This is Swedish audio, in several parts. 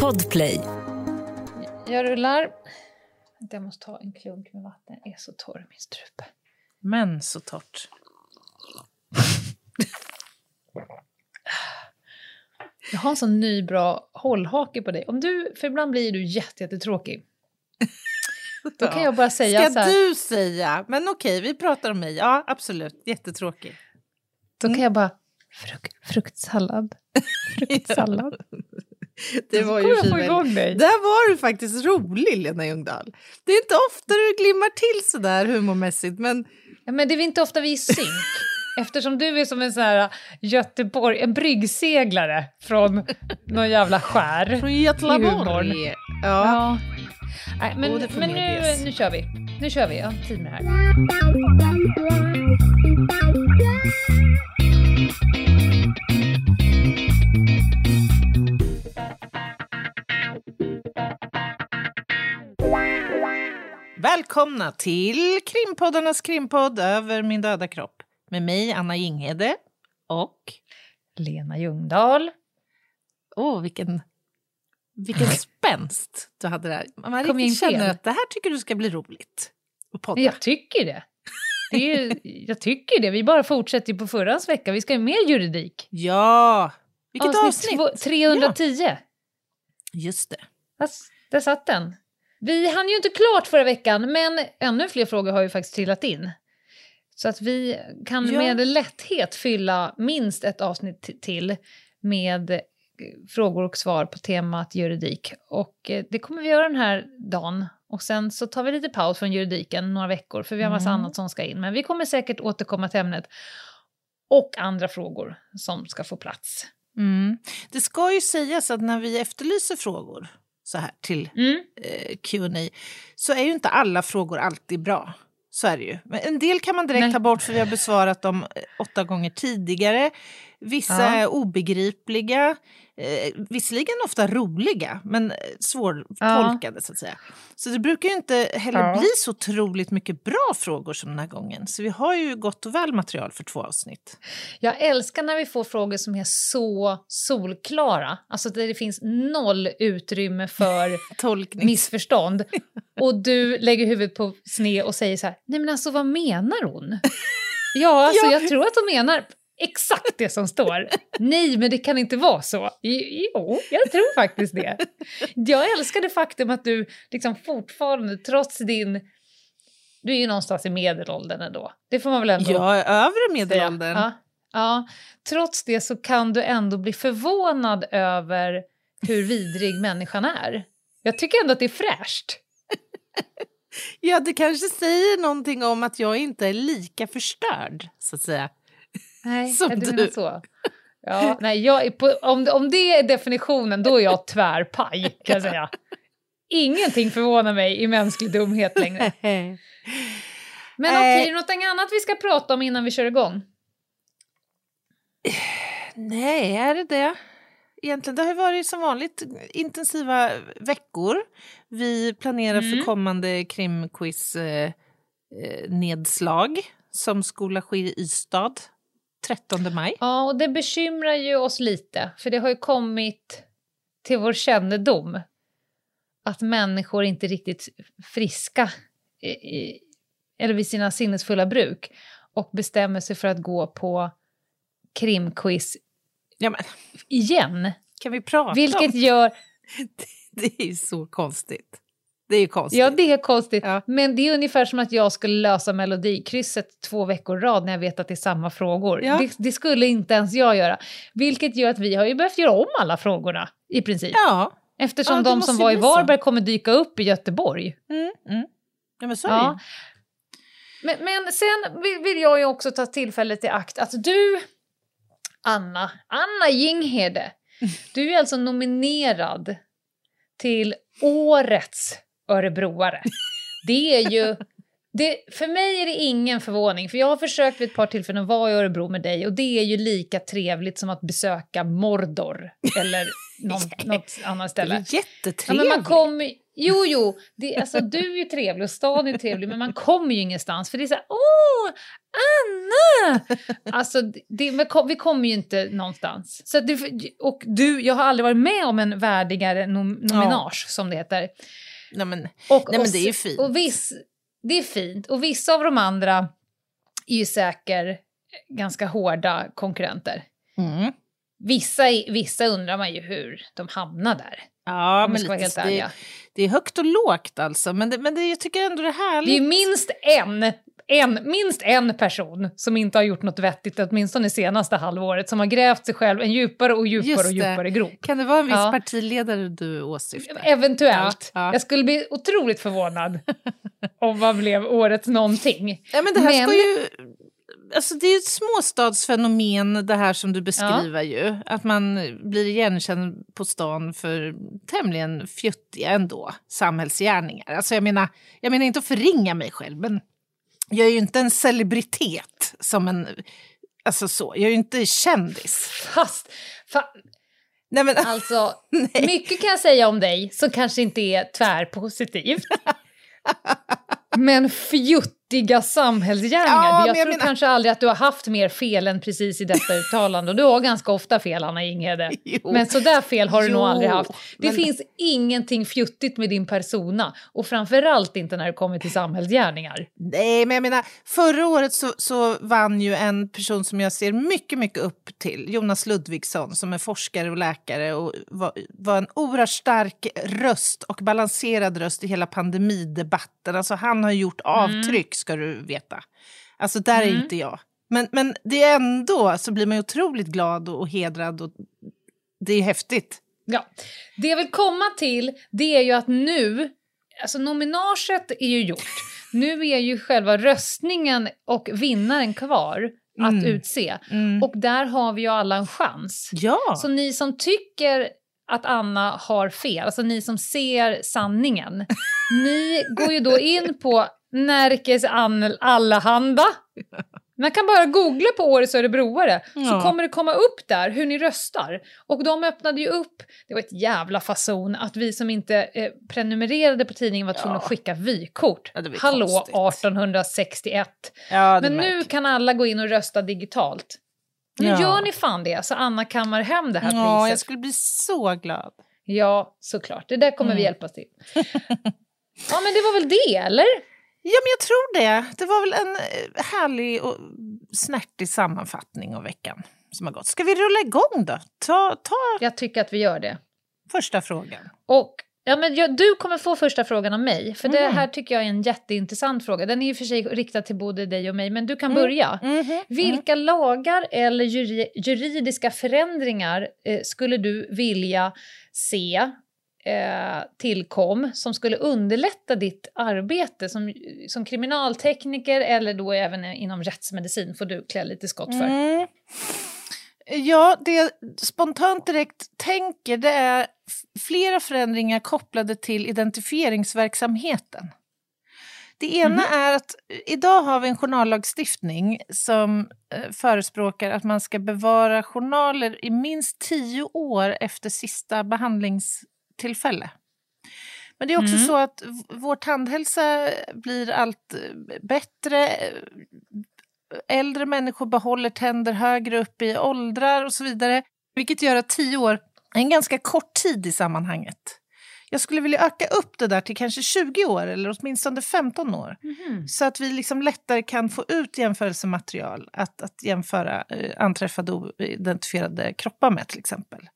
Podplay. Jag rullar. Jag måste ta en klunk med vatten. Jag är så torr i min strupe. Men så torrt. Jag har en sån ny bra hållhake på dig. Om du, för ibland blir du jätte, jättetråkig. Då kan jag bara säga Ska så här, du säga? Men okej, vi pratar om mig. Ja, absolut. Jättetråkig. då kan jag bara fruk, fruktsallad. Fruktsallad. Det Så var ju dig. Där var du faktiskt rolig, Lena Ljungdahl. Det är inte ofta du glimmar till så där humormässigt, men Ja, men det är inte ofta vi är i synk. Eftersom du är som en sån här Göteborg, en bryggseglare från någon jävla skär. från. Göteborg. Ja. Ja. Nej, men Oh, men nu, nu kör vi. Nu kör vi. Jag har tid med det här. Välkomna till krimpoddarnas krimpodd Över min döda kropp. Med mig, Anna Jinghede. Och... Lena Ljungdahl. Åh, vilken, vilken spänst du hade där. Man Kom riktigt känner fel? att det här tycker du ska bli roligt. Att podda. Jag tycker det. Det är jag tycker det. Vi bara fortsätter på förrans vecka. Vi ska ju mer juridik. Ja! Vilket avsnitt! två- 310. Just det. Där, där satt den. Vi hann ju inte klart förra veckan, men ännu fler frågor har ju faktiskt trillat in. Så att vi kan Ja. med lätthet fylla minst ett avsnitt till med eh, frågor och svar på temat juridik. Och eh, det kommer vi göra den här dagen. Och sen så tar vi lite paus från juridiken några veckor, för vi har massa Mm. annat som ska in. Men vi kommer säkert återkomma till ämnet. Och andra frågor som ska få plats. Mm. Det ska ju sägas att när vi efterlyser frågor så här till Mm. eh, Q&A så är ju inte alla frågor alltid bra. Så är det ju. Men en del kan man direkt Nej. ta bort för vi har besvarat dem eh, åtta gånger tidigare. Vissa Ja. är obegripliga, eh, visserligen ofta roliga men eh, svårtolkade så att säga. Så det brukar ju inte heller Ja. bli så otroligt mycket bra frågor som den här gången. Så vi har ju gott och väl material för två avsnitt. Jag älskar när vi får frågor som är så solklara, alltså där det finns noll utrymme för missförstånd. Och du lägger huvudet på sned och säger så här, nej men alltså vad menar hon? Ja, alltså Ja. jag tror att hon menar exakt det som står. Nej, men det kan inte vara så. Jo, jag tror faktiskt det. Jag älskar det faktum att du liksom fortfarande, trots din... Du är ju någonstans i medelåldern ändå. Det får man väl ändå Ja, övre medelåldern. Ja, ja. Trots det så kan du ändå bli förvånad över hur vidrig människan är. Jag tycker ändå att det är fräscht. Ja, det kanske säger någonting om att jag inte är lika förstörd, så att säga. Nej, Som är du du. så. Ja, nej, jag på, om, om det är definitionen, då är jag tvärpaj, kan jag säga. Ingenting förvånar mig i mänsklig dumhet längre. Men okej, Eh. är det något annat vi ska prata om innan vi kör igång? Nej, är det det? Egentligen, det har ju varit som vanligt intensiva veckor. Vi planerar Mm. för kommande krimquiz eh, eh, som skola ske i Ystad 13 maj. Ja, och det bekymrar ju oss lite, för det har ju kommit till vår kännedom att människor inte är riktigt friska i, i, eller vid sina sinnesfulla bruk och bestämmer sig för att gå på krimquiz Ja, igen. kan vi prata om Vilket gör... det? är ju så konstigt. Det är ju konstigt. Ja, det är konstigt. Ja. Men det är ungefär som att jag skulle lösa Melodikrysset två veckor rad när jag vet att det är samma frågor. Ja. Det, det skulle inte ens jag göra. Vilket gör att vi har ju behövt göra om alla frågorna i princip. Ja, Eftersom Ja, de som var i. Varberg kommer dyka upp i Göteborg. mm, mm. ja men så är det Ja. Men, men sen vill, vill jag ju också ta tillfället i akt att du, Anna, Anna Jinghede, du är alltså nominerad till Årets Örebroare. Det är ju... Det, för mig är det ingen förvåning, för jag har försökt vid ett par tillfällen att vara i Örebro med dig och det är ju lika trevligt som att besöka Mordor eller någon, något annat Det är ställe. väl Ja, jättetrevligt. men man kommer Jo, jo, det, alltså, du är ju trevlig och stan är trevlig, men man kommer ju ingenstans för det är så här, åh, Anna! Alltså, det, vi kommer ju inte någonstans. Så det, och du, jag har aldrig varit med om en värdigare nom, nominage, ja. som det heter. Nej, men, och, nej, men det är ju fint. Och viss, det är fint. Och vissa av de andra är ju säkert ganska hårda konkurrenter. Mm. Vissa, vissa undrar man ju hur de hamnar där. Ja, men lite, det, det, är högt och lågt alltså. Men, det, men det, jag tycker ändå det är härligt. Det är minst en, en, minst en person som inte har gjort något vettigt åtminstone senaste halvåret som har grävt sig själv en djupare och djupare och djupare grop. Kan det vara en viss ja. partiledare du åsyftar? Eventuellt. Ja, ja. Jag skulle bli otroligt förvånad om vad blev årets någonting. Ja, men det här men... ska ju alltså det är ett småstadsfenomen det här som du beskriver ju. Att man blir igenkänd på stan för tämligen fjuttiga ändå samhällsgärningar. Alltså jag menar, jag menar inte att förringa mig själv men jag är ju inte en celebritet som en... Alltså så, jag är ju inte kändis. Fast... Fa Nej, men, alltså, mycket kan jag säga om dig som kanske inte är tvärpositivt. men fjutt viktiga samhällsgärningar. Ja, jag, jag tror menar... kanske aldrig att du har haft mer fel än precis i detta uttalande. Och du har ganska ofta fel, Anna Jinghede. Men så där fel har du jo, nog aldrig haft. Det men... finns ingenting fjuttigt med din persona. Och framförallt inte när det kommer till samhällsgärningar. Nej, men jag menar, förra året så, så vann ju en person som jag ser mycket, mycket upp till, Jonas Ludvigsson, som är forskare och läkare och var, var en oerhört stark röst och balanserad röst i hela pandemidebatten. Alltså han har gjort mm. Ska du veta. Alltså där mm. är inte jag. Men, men det är ändå så blir man otroligt glad och, och hedrad och det är häftigt. Ja, det jag vill komma till det är ju att nu, alltså nominaget är ju gjort. Nu är ju själva röstningen och vinnaren kvar att mm. utse. Mm. Och där har vi ju alla en chans. Ja. Så ni som tycker att Anna har fel, alltså ni som ser sanningen, ni går ju då in på Närkes Allehanda. Man kan bara googla på Årets Örebroare ja. så kommer det komma upp där hur ni röstar. Och de öppnade ju upp, det var ett jävla fason att vi som inte eh, prenumererade på tidningen var tvungna ja. att skicka vykort. Ja, Hallå konstigt. 1861. Men nu kan alla gå in och rösta digitalt. Nu gör ni fan det så Anna kammar hem det här priset. Ja, jag skulle bli så glad. Ja, såklart. Det där kommer mm. vi hjälpas till. ja, men det var väl det, eller? Ja, men jag tror det. Det var väl en eh, härlig och snärtig sammanfattning av veckan som har gått. Ska vi rulla igång då? Ta, ta... Jag tycker att vi gör det. Första frågan. Och Ja, men jag, du kommer få första frågan av mig, för mm. det här tycker jag är en jätteintressant fråga. Den är i och för sig riktad till både dig och mig, men du kan mm. börja. Mm. Vilka lagar eller juridiska förändringar eh, skulle du vilja se eh, tillkom som skulle underlätta ditt arbete som, som kriminaltekniker eller då även inom rättsmedicin får du klä lite skott för. Mm. Ja, det jag spontant direkt tänker det är flera förändringar kopplade till identifieringsverksamheten. Det ena mm. är att idag har vi en journallagstiftning som eh, förespråkar att man ska bevara journaler i minst tio år efter sista behandlings tillfälle. Men det är också mm. så att vår tandhälsa blir allt eh, bättre. Äldre människor behåller tänder högre upp i åldrar och så vidare. Vilket gör att tio år är en ganska kort tid i sammanhanget. Jag skulle vilja öka upp det där till kanske 20 år eller åtminstone 15 år. Mm. Så att vi liksom lättare kan få ut jämförelsematerial att, att jämföra eh, anträffade och identifierade kroppar med till exempel.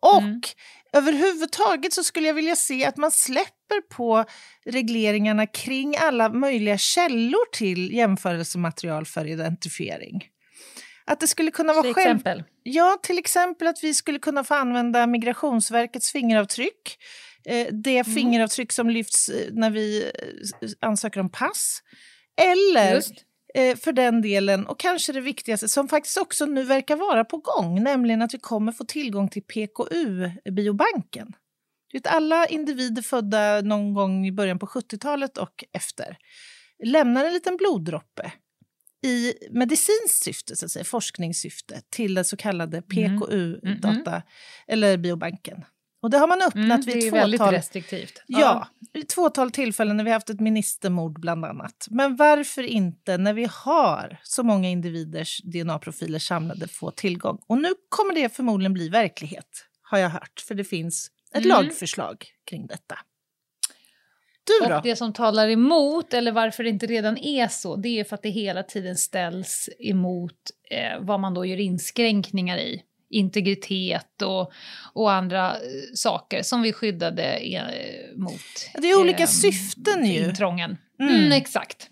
Och mm. Överhuvudtaget så skulle jag vilja se att man släpper på regleringarna kring alla möjliga källor till jämförelsematerial för identifiering. Att det skulle kunna vara till själv... exempel? Ja, till exempel att vi skulle kunna få använda Migrationsverkets fingeravtryck Eh, det mm. fingeravtryck som lyfts eh, när vi eh, ansöker om pass. Eller Just. För den delen, och kanske det viktigaste som faktiskt också nu verkar vara på gång, nämligen att vi kommer få tillgång till PKU-biobanken. Alla individer födda någon gång i början på 70-talet och efter lämnar en liten bloddroppe i medicinskt syfte, så att säga, forskningssyfte till den så kallade PKU-data, mm. mm, mm. eller biobanken. Och det har man öppnat Mm, vid ett väldigt fåtal restriktivt. Ja, vid ett fåtal tillfällen när vi haft ett ministermord bland annat. Men varför inte när vi har så många individers DNA-profiler samlade få tillgång? Och nu kommer det förmodligen bli verklighet, har jag hört. För det finns ett Mm. lagförslag kring detta. Du då? Och det som talar emot, eller varför det inte redan är så, det är för att det hela tiden ställs emot eh, vad man då gör inskränkningar i. Integritet och, och andra eh, saker som vi skyddade eh, mot. Det är olika eh, syften ju. Intrången. Mm. Mm. exakt.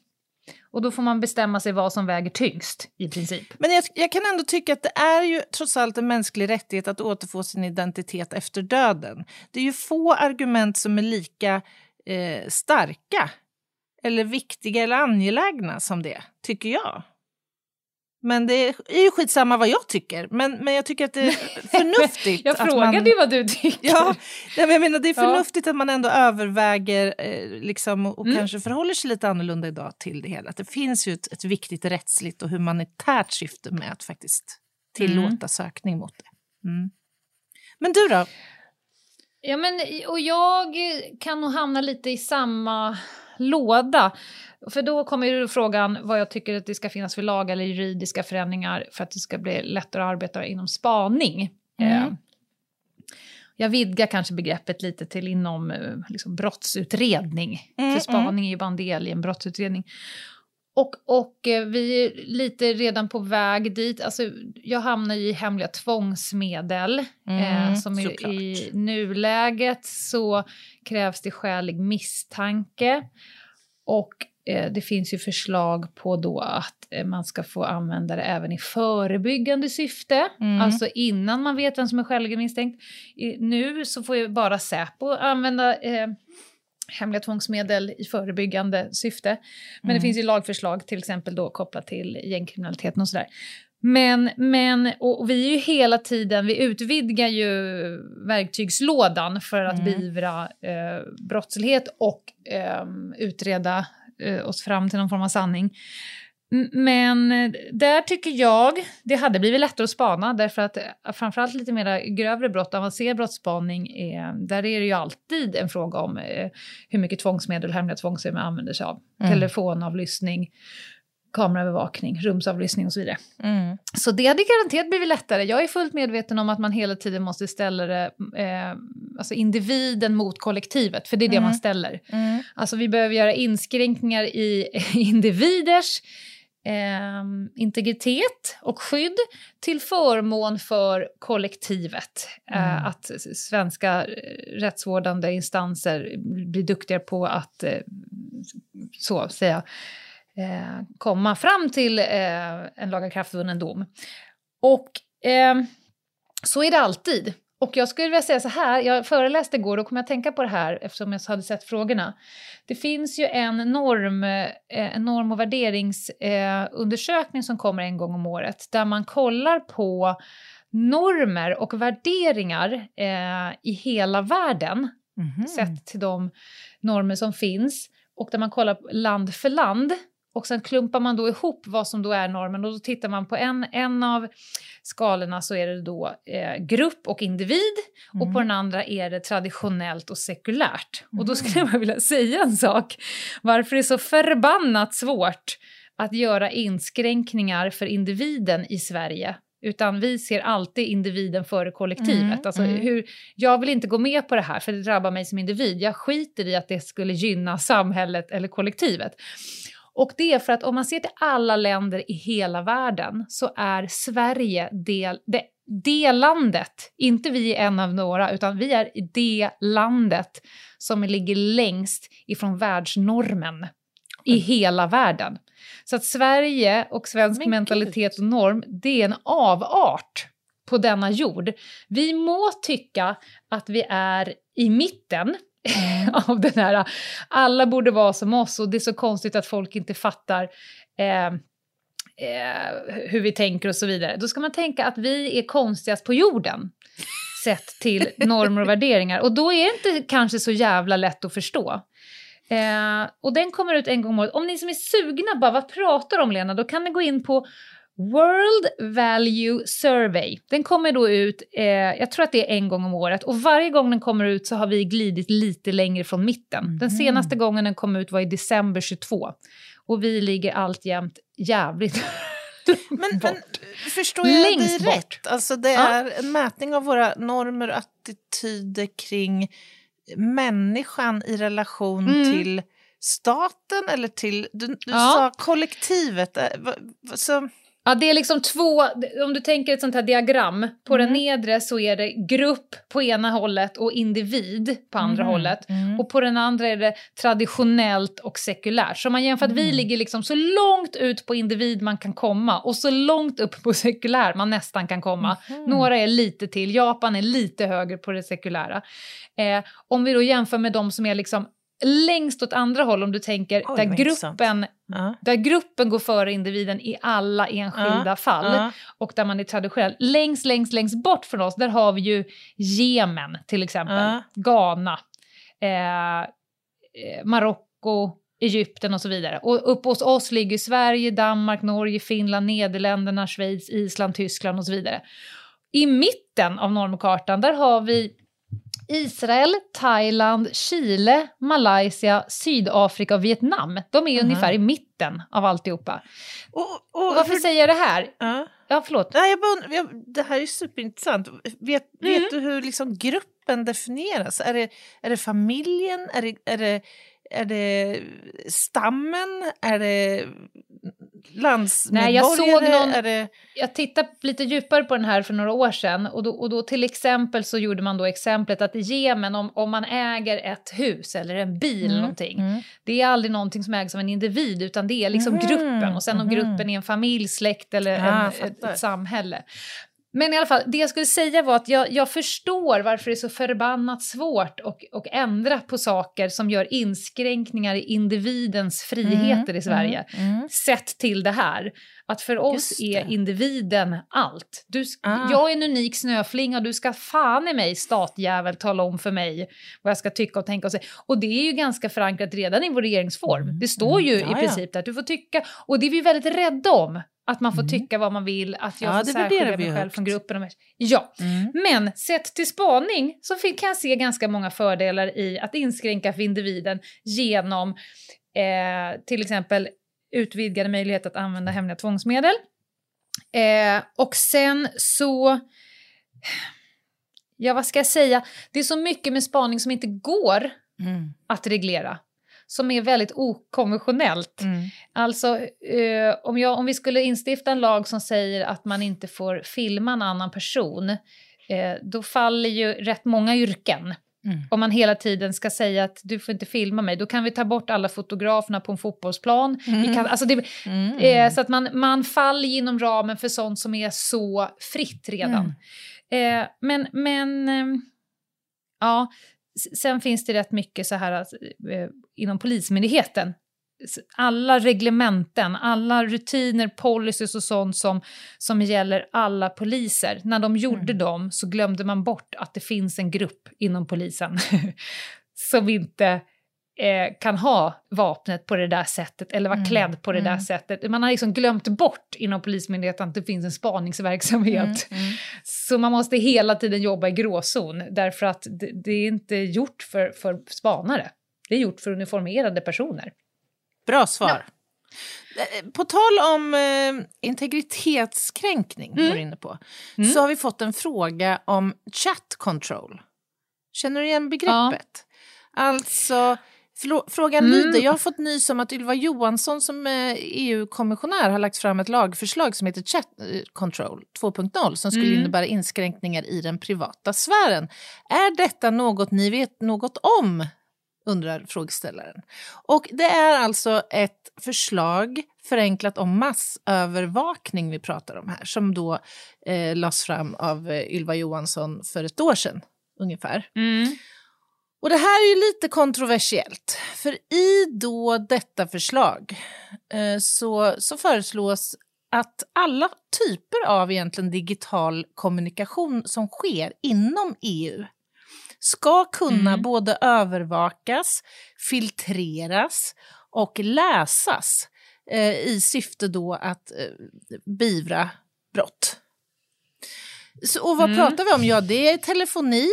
Och då får man bestämma sig vad som väger tyngst i princip. Men jag, jag kan ändå tycka att det är ju trots allt en mänsklig rättighet att återfå sin identitet efter döden. Det är ju få argument som är lika eh, starka eller viktiga eller angelägna som det, tycker jag. Men det är ju skitsamma vad jag tycker, men, men jag tycker att det är förnuftigt. Jag att frågade man, ju vad du tycker. Ja, men jag menar, det är Ja. förnuftigt att man ändå överväger eh, liksom, och, och Mm. kanske förhåller sig lite annorlunda idag till det hela. Att det finns ju ett, ett viktigt rättsligt och humanitärt syfte med att faktiskt tillåta Mm. sökning mot det. Mm. Men du då? Ja, men, och jag kan nog hamna lite i samma låda. För då kommer ju frågan vad jag tycker att det ska finnas för lagar eller juridiska förändringar för att det ska bli lättare att arbeta inom spaning. Mm. Eh, jag vidgar kanske begreppet lite till inom eh, liksom, brottsutredning. Mm, för spaning är ju bara en del i en brottsutredning. Och, och eh, vi är lite redan på väg dit. Alltså, jag hamnar i hemliga tvångsmedel. eh, Mm, som i, såklart. i nuläget så krävs det skälig misstanke. Och eh, det finns ju förslag på då att eh, man ska få använda det även i förebyggande syfte. Mm. Alltså innan man vet vem som är skäligen misstänkt. I, nu så får ju bara Säpo använda eh, hemliga tvångsmedel i förebyggande syfte. Men Mm. det finns ju lagförslag till exempel då kopplat till gängkriminaliteten och sådär. Men, men och vi är ju hela tiden, vi utvidgar ju verktygslådan för att Mm. beivra eh, brottslighet och ehm, utreda eh, oss fram till någon form av sanning. Men eh, där tycker jag det hade blivit lättare att spana därför att eh, framförallt lite mer grövre brott, avancerad brottsspaning, är, där är det ju alltid en fråga om eh, hur mycket tvångsmedel, hemliga tvångsmedel man använder sig av. Mm. Telefonavlyssning, kameraövervakning, rumsavlyssning och så vidare. Mm. Så det hade garanterat blivit lättare. Jag är fullt medveten om att man hela tiden måste ställa det, eh, alltså individen mot kollektivet, för det är det Mm. man ställer. Mm. Alltså vi behöver göra inskränkningar i individers eh, integritet och skydd till förmån för kollektivet. Mm. Eh, att svenska eh, rättsvårdande instanser blir duktigare på att eh, så säga eh, komma fram till eh, en lagakraftvunnen dom. Och eh, så är det alltid. Och jag skulle vilja säga så här, jag föreläste igår, då kom jag att tänka på det här eftersom jag hade sett frågorna. Det finns ju en norm, eh, en norm och värderingsundersökning eh, som kommer en gång om året där man kollar på normer och värderingar eh, i hela världen Mhm. sett till de normer som finns och där man kollar land för land och sen klumpar man då ihop vad som då är normen och då tittar man på en, en av skalorna så är det då eh, grupp och individ och Mm. på den andra är det traditionellt och sekulärt. Och då skulle Mhm. jag vilja säga en sak. Varför det är så förbannat svårt att göra inskränkningar för individen i Sverige utan vi ser alltid individen före kollektivet. Mm, alltså mm. hur, jag vill inte gå med på det här för det drabbar mig som individ. Jag skiter i att det skulle gynna samhället eller kollektivet. Och det är för att om man ser till alla länder i hela världen så är Sverige del, det, det landet, inte vi är en av några, utan vi är det landet som ligger längst ifrån världsnormen i hela världen. Så att Sverige och svensk Men mentalitet och norm, det är en avart på denna jord. Vi må tycka att vi är i mitten av den här, alla borde vara som oss och det är så konstigt att folk inte fattar eh, eh, hur vi tänker och så vidare. Då ska man tänka att vi är konstigast på jorden sett till normer och värderingar. Och då är det inte kanske så jävla lätt att förstå. Eh, och den kommer ut en gång om året. Om ni som är sugna, bara vad pratar om Lena? Då kan ni gå in på World Value Survey. Den kommer då ut, eh, jag tror att det är en gång om året och varje gång den kommer ut så har vi glidit lite längre från mitten. Den Mhm. senaste gången den kom ut var i december 22 och vi ligger alltjämt jävligt Men, bort. men förstår jag Längst dig bort. rätt? Alltså det Ja. är en mätning av våra normer och attityder kring människan i relation Mm. till staten eller till, du, du Ja. sa kollektivet. eh, Så, Ja, det är liksom två, om du tänker ett sånt här diagram, på den Mm. nedre så är det grupp på ena hållet och individ på andra Mhm. hållet. Mm. Och på den andra är det traditionellt och sekulärt. Så man jämför att vi Mm. ligger liksom så långt ut på individ man kan komma och så långt upp på sekulär man nästan kan komma. Mhm. Några är lite till, Japan är lite högre på det sekulära. Eh, om vi då jämför med de som är liksom längst åt andra håll, om du tänker Oj, där gruppen, Ja. där gruppen går före individen i alla enskilda Ja, fall ja. och där man är traditionell. Längst, längst, längst bort från oss, där har vi ju Jemen till exempel. Ghana, eh, eh, Marocko, Egypten och så vidare. Och upp hos oss ligger Sverige, Danmark, Norge, Finland, Nederländerna, Schweiz, Island, Tyskland och så vidare. I mitten av normkartan, där har vi Israel, Thailand, Chile, Malaysia, Sydafrika och Vietnam. De är Mhm. ungefär i mitten av alltihopa. Och, och, Och varför hur- säger jag det här? ja. Ja, förlåt. Nej, jag bara, jag, det här är superintressant. Vet, Mm. vet du hur liksom gruppen definieras? Är det, är det familjen? Är det, är, det, är det stammen? Är det landsmedborgare? Nej, jag såg någon- Är det, Jag tittade lite djupare på den här för några år sedan och då, och då till exempel så gjorde man då exemplet att i Jemen om, om man äger ett hus eller en bil eller någonting, Mm. det är aldrig någonting som ägs av en individ utan det är liksom Mhm, gruppen och sen om mhm. gruppen är en familj, släkt eller Ja, en, ett, fattar. ett samhälle. Men i alla fall, det jag skulle säga var att jag, jag förstår varför det är så förbannat svårt att, att ändra på saker som gör inskränkningar i individens friheter i Sverige. Mm. Mm. Sett till det här, att för oss är individen allt. Du, Ah. Jag är en unik snöflinga och du ska fan i mig, statjävel, tala om för mig vad jag ska tycka och tänka och säga. Och det är ju ganska förankrat redan i vår regeringsform. Mm. Det står ju Mm. Ja, i ja. princip där att du får tycka, och det är vi väldigt rädda om. Att man får Mm. tycka vad man vill, att jag Ja, får särskilja mig själv från gruppen. Och ja, Mm. men sett till spaning så kan jag se ganska många fördelar i att inskränka för individen genom eh, till exempel utvidgade möjligheter att använda hemliga tvångsmedel. Eh, och sen så... Ja, vad ska jag säga? Det är så mycket med spaning som inte går Mm. att reglera. Som är väldigt okonventionellt. Mm. Alltså, eh, om, jag, om vi skulle instifta en lag som säger att man inte får filma en annan person, eh, då faller ju rätt många yrken. Mm. Om man hela tiden ska säga att du får inte filma mig, då kan vi ta bort alla fotograferna på en fotbollsplan. Vi kan, alltså det, Mm. eh, så att man, man faller inom ramen för sånt som är så fritt redan. Mm. Eh, men, men ehm, ja, sen finns det rätt mycket så här att, eh, inom Polismyndigheten. Alla reglementen, alla rutiner, policies och sånt som, som gäller alla poliser. När de gjorde Mm. dem så glömde man bort att det finns en grupp inom polisen som inte eh, kan ha vapnet på det där sättet eller vara Mm, klädd på det där mm. sättet. Man har liksom glömt bort inom Polismyndigheten att det finns en spaningsverksamhet. Mm. Mm. Så man måste hela tiden jobba i gråzon därför att det, det är inte gjort för, för spanare. Det är gjort för uniformerade personer. Bra svar. Eh, På tal om eh, integritetskränkning, Mm. var inne på, Mm. så har vi fått en fråga om chat control. Känner du igen begreppet? Alltså, förlo- frågan Mm. lyder, jag har fått nys om att Ylva Johansson som eh, EU-kommissionär har lagt fram ett lagförslag som heter Chat eh, Control 2.0 som skulle Mm. innebära inskränkningar i den privata sfären. Är detta något ni vet något om? undrar frågeställaren. Och det är alltså ett förslag förenklat om massövervakning vi pratar om här, som då eh, lades fram av eh, Ylva Johansson för ett år sedan ungefär. Och det här är ju lite kontroversiellt, för i då detta förslag eh, så, så föreslås att alla typer av egentligen digital kommunikation som sker inom EU ska kunna Mm. både övervakas, filtreras och läsas eh, i syfte då att eh, beivra brott. Så, och vad Mm. pratar vi om? Ja, det är telefoni,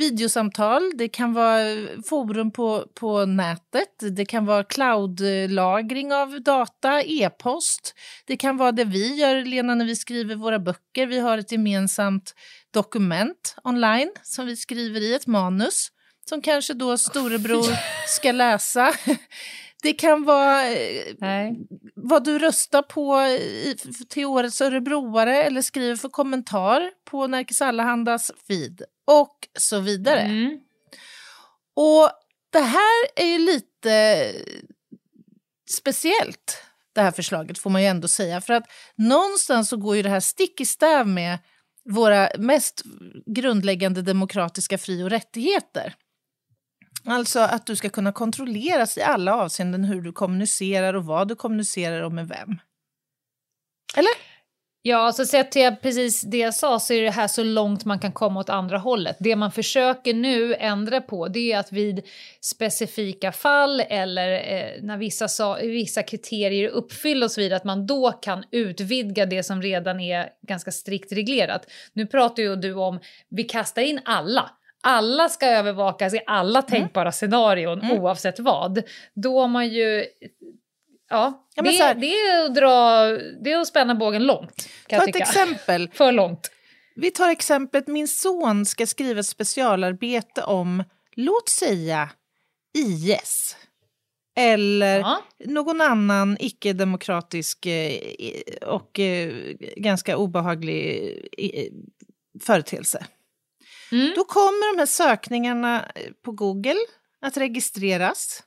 videosamtal, det kan vara forum på, på nätet, det kan vara cloudlagring av data, e-post. Det kan vara det vi gör, Lena, när vi skriver våra böcker. Vi har ett gemensamt dokument online som vi skriver i, ett manus som kanske då storebror ska läsa. Det kan vara eh, Nej. vad du röstar på i, till årets örebroare eller skriver för kommentar på Nerikes Allahandas feed och så vidare. Mm. Och det här är ju lite speciellt, det här förslaget får man ju ändå säga. För att någonstans så går ju det här stick i stäv med våra mest grundläggande demokratiska fri och rättigheter. Alltså att du ska kunna kontrolleras i alla avseenden hur du kommunicerar och vad du kommunicerar och med vem. Eller? Ja, så sett till precis det jag sa så är det här så långt man kan komma åt andra hållet. Det man försöker nu ändra på det är att vid specifika fall eller eh, när vissa, sa, vissa kriterier uppfylls och så vidare att man då kan utvidga det som redan är ganska strikt reglerat. Nu pratar ju du om vi kastar in alla. Alla ska övervakas i alla tänkbara scenarion Mm. oavsett vad. Då har man ju... Ja, Ja, det, här- det, är att dra, det är att spänna bågen långt. Kan Ta ett tycka. exempel. För långt. Vi tar exemplet min son ska skriva ett specialarbete om, låt säga, IS. Eller Ja. någon annan icke-demokratisk eh, och eh, ganska obehaglig eh, företeelse. Mm. Då kommer de här sökningarna eh, på Google att registreras.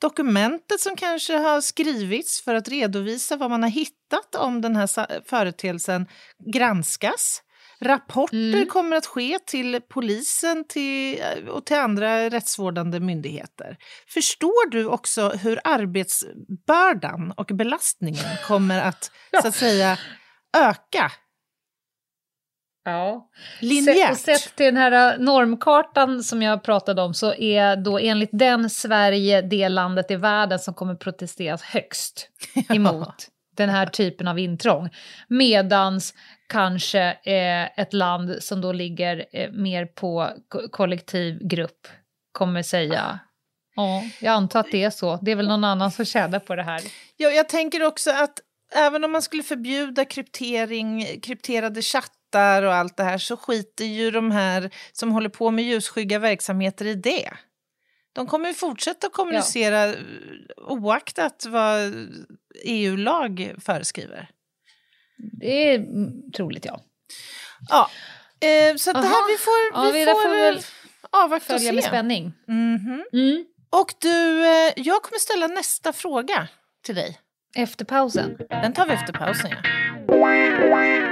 Dokumentet som kanske har skrivits för att redovisa vad man har hittat om den här företeelsen granskas. Rapporter Mm. kommer att ske till polisen till, eh, och till andra rättsvårdande myndigheter. Förstår du också hur arbetsbördan och belastningen kommer att, så att säga, öka Ja. Linjärt? Och sett till den här äh, normkartan som jag pratade om så är då enligt den Sverige det landet i världen som kommer protesteras högst emot den här typen av intrång. Medans kanske eh, ett land som då ligger eh, mer på ko- kollektiv grupp kommer säga Ja, jag antar att det är så. Det är väl någon annan som tjänar på det här. Ja, jag tänker också att även om man skulle förbjuda kryptering, krypterade chattar och allt det här så skiter ju de här som håller på med ljusskygga verksamheter i det. De kommer ju fortsätta kommunicera ja. oaktat vad EU-lag föreskriver. Det är mm, troligt, ja. Ja, eh, så det här vi får, Ja, vi får, får väl eh, avvakta och se. med spänning. Mhm. Mm. Och du, eh, jag kommer ställa nästa fråga till dig. Efter pausen. Den tar vi efter pausen, ja.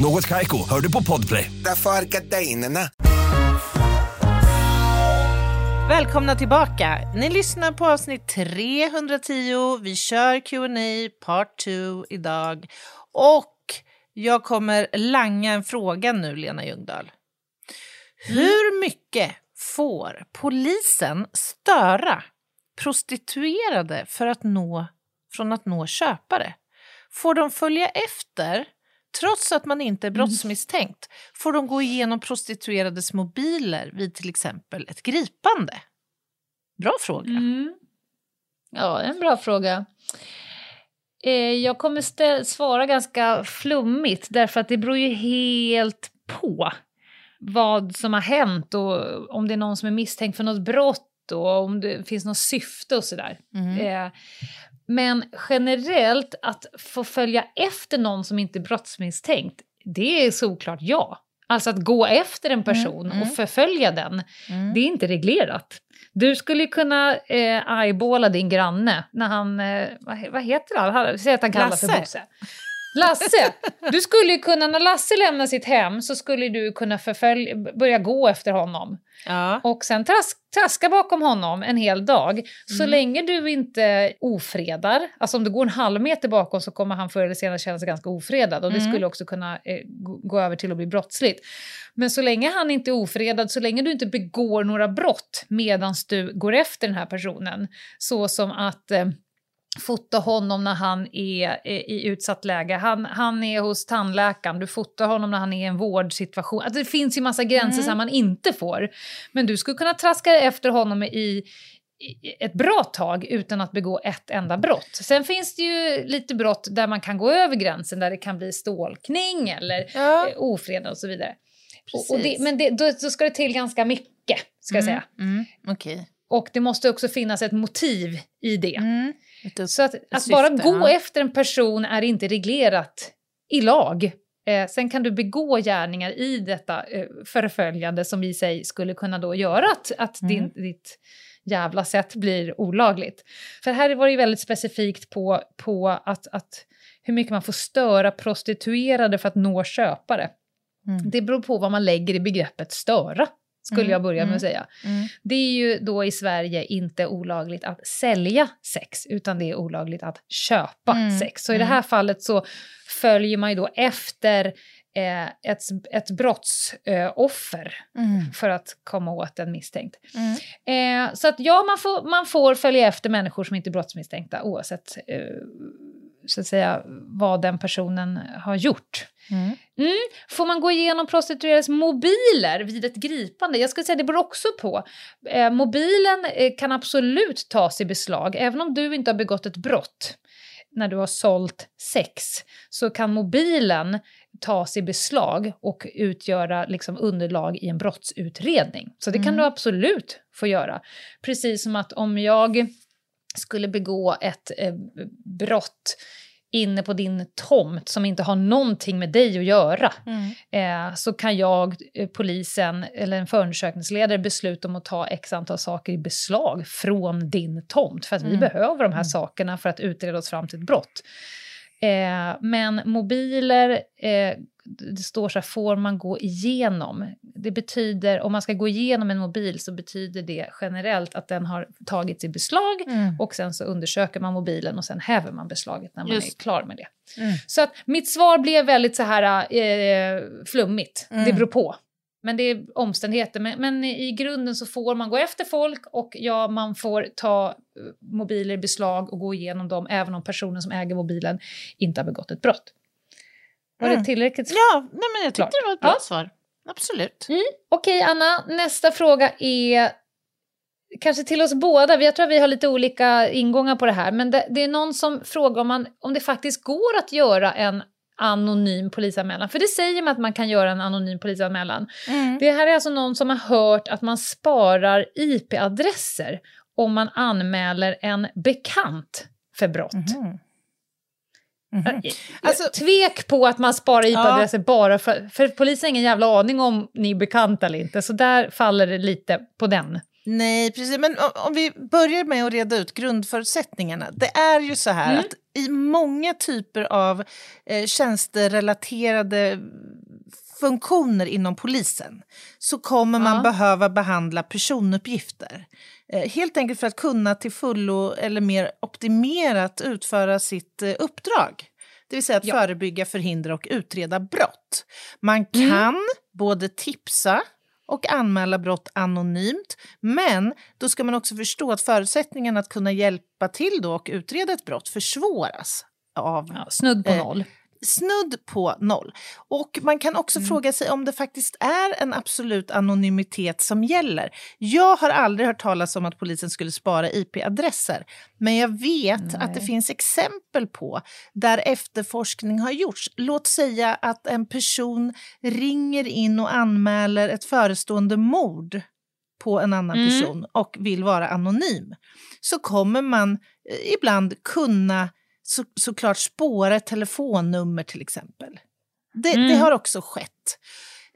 Något Kaiko, hör du på Podplay. Därför är gardinerna. Välkomna tillbaka! Ni lyssnar på avsnitt 310. Vi kör Q&A part 2 idag. Och jag kommer langa en fråga nu, Lena Ljungdahl. Hur mycket får polisen störa prostituerade för att nå, från att nå köpare? Får de följa efter trots att man inte är brottsmisstänkt? Får de gå igenom prostituerades mobiler vid till exempel ett gripande? Bra fråga. Mm. Ja, en bra fråga. Eh, jag kommer stä- svara ganska flummigt därför att det beror ju helt på vad som har hänt och om det är någon som är misstänkt för något brott och om det finns något syfte och sådär. Mm. Eh, men generellt att få följa efter någon som inte är brottsmisstänkt, det är såklart ja. Alltså att gå efter en person Mm, mm. och förfölja den, Mm. det är inte reglerat. Du skulle ju kunna eh, eyebalла din granne när han, eh, vad, vad heter han? Säg att han kallar sig Lasse. Bosse. Lasse, du skulle ju kunna, när Lasse lämnar sitt hem så skulle du kunna förfölja, börja gå efter honom. Ja. Och sen trask, traska bakom honom en hel dag. Så Mm. länge du inte ofredar, alltså om du går en halv meter bakom så kommer han förr eller senare känna sig ganska ofredad. Och det Mm. skulle också kunna eh, gå- över till att bli brottsligt. Men så länge han inte är ofredad, så länge du inte begår några brott medan du går efter den här personen, så som att eh, fota honom när han är eh, i utsatt läge. Han, han är hos tandläkaren, du fotar honom när han är i en vårdsituation. Alltså det finns ju massa gränser som man inte får. Men du skulle kunna traska efter honom i, ett bra tag utan att begå ett enda brott. Sen finns det ju lite brott där man kan gå över gränsen, där det kan bli stalkning eller Ja. eh, ofredande och så vidare. Och, och det, Precis. men det, då, då ska det till ganska mycket, ska jag säga. Mm. Okej. Och det måste också finnas ett motiv i det. Mm. Så att, att syfte, bara gå ja. efter en person är inte reglerat i lag. Eh, sen kan du begå gärningar i detta eh, förföljande som i sig skulle kunna då göra att, att Mm. din, ditt jävla sätt blir olagligt. För här var det ju väldigt specifikt på, på att, att hur mycket man får störa prostituerade för att nå köpare. Mm. Det beror på vad man lägger i begreppet störa, skulle Mm, jag börja med mm. att säga. Mm. Det är ju då i Sverige inte olagligt att sälja sex, utan det är olagligt att köpa Mm, sex. Så i det mm. här fallet så följer man ju då efter eh, ett, ett brottsoffer Mm. för att komma åt en misstänkt. Mm. Eh, så att ja, man får, man får följa efter människor som inte är brottsmisstänkta oavsett eh, så att säga, vad den personen har gjort. Mm. Får man gå igenom prostituerades mobiler vid ett gripande? Jag skulle säga det beror också på. Eh, mobilen eh, kan absolut tas i beslag, även om du inte har begått ett brott. När du har sålt sex så kan mobilen tas i beslag och utgöra liksom, underlag i en brottsutredning. Så det kan Mm. du absolut få göra. Precis som att om jag skulle begå ett eh, brott inne på din tomt som inte har någonting med dig att göra Mm. eh, så kan jag, eh, polisen eller en förundersökningsledare besluta om att ta x antal saker i beslag från din tomt för att vi Mm. behöver de här sakerna för att utreda oss fram till ett brott. Eh, men mobiler, eh, det står så här, får man gå igenom? Det betyder, om man ska gå igenom en mobil så betyder det generellt att den har tagits i beslag Mm. och sen så undersöker man mobilen och sen häver man beslaget när man Just. är klar med det. Mm. Så att mitt svar blev väldigt så här eh, flummigt. Mm. Det beror på. Men det är omständigheter. Men, men i grunden så får man gå efter folk och ja, man får ta eh, mobiler i beslag och gå igenom dem även om personen som äger mobilen inte har begått ett brott. Var Mm. det tillräckligt? Ja, nej, men jag tyckte det var ett bra Ja. svar. Absolut. Okej, Anna. Nästa fråga är kanske till oss båda. Jag tror att vi har lite olika ingångar på det här. Men det, det är någon som frågar om, man, om det faktiskt går att göra en anonym polisanmälan. För det säger man att man kan göra en anonym polisanmälan. Mm. Det här är alltså någon som har hört att man sparar IP-adresser om man anmäler en bekant för brott. Mhm. Mhm. Alltså, Tvek på att man sparar IP-adresser bara för, för polisen har ingen jävla aning om ni är bekanta eller inte. Så där faller det lite på den. Nej, precis. Men om, om vi börjar med att reda ut grundförutsättningarna. Det är ju så här Mm. att i många typer av eh, tjänsterelaterade funktioner inom polisen så kommer man Ja. behöva behandla personuppgifter. Eh, helt enkelt för att kunna till fullo eller mer optimerat utföra sitt eh, uppdrag. Det vill säga att Ja. förebygga, förhindra och utreda brott. Man Mm. kan både tipsa och anmäla brott anonymt. Men då ska man också förstå att förutsättningarna att kunna hjälpa till då och utreda ett brott försvåras av Ja, snudd på Eh, noll. Snudd på noll. Och man kan också Mm. fråga sig om det faktiskt är en absolut anonymitet som gäller. Jag har aldrig hört talas om att polisen skulle spara IP-adresser, men jag vet att det Nej. finns exempel på där efterforskning har gjorts. Låt säga att en person ringer in och anmäler ett förestående mord på en annan Mm. person och vill vara anonym, så kommer man eh, ibland kunna så, såklart spåra ett telefonnummer till exempel. Det, Mm. det har också skett.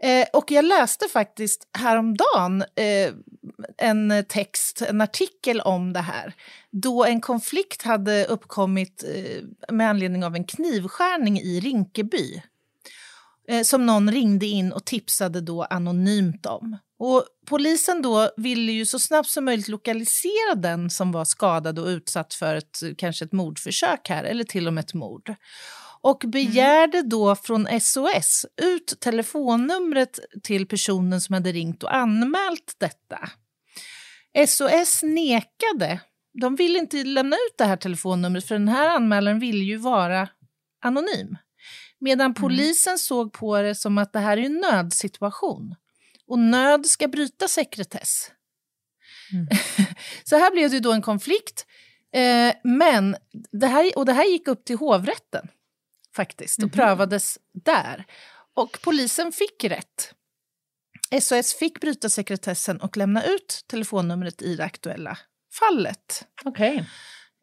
Eh, och jag läste faktiskt häromdagen eh, en text, en artikel om det här då en konflikt hade uppkommit eh, med anledning av en knivskärning i Rinkeby eh, som någon ringde in och tipsade då anonymt om. Och polisen då ville ju så snabbt som möjligt lokalisera den som var skadad och utsatt för ett, kanske ett mordförsök här, eller till och med ett mord och begärde mm. då från SOS ut telefonnumret till personen som hade ringt och anmält detta. SOS nekade. De ville inte lämna ut det här telefonnumret för den här anmälaren ville ju vara anonym. Medan mm. polisen mm. såg på det som att det här är en nödsituation och nöd ska bryta sekretess. Mm. Så här blev det då en konflikt. Eh, men det här, och det här gick upp till hovrätten faktiskt och mm prövades där. Och polisen fick rätt. SOS fick bryta sekretessen och lämna ut telefonnumret i det aktuella fallet. Okay.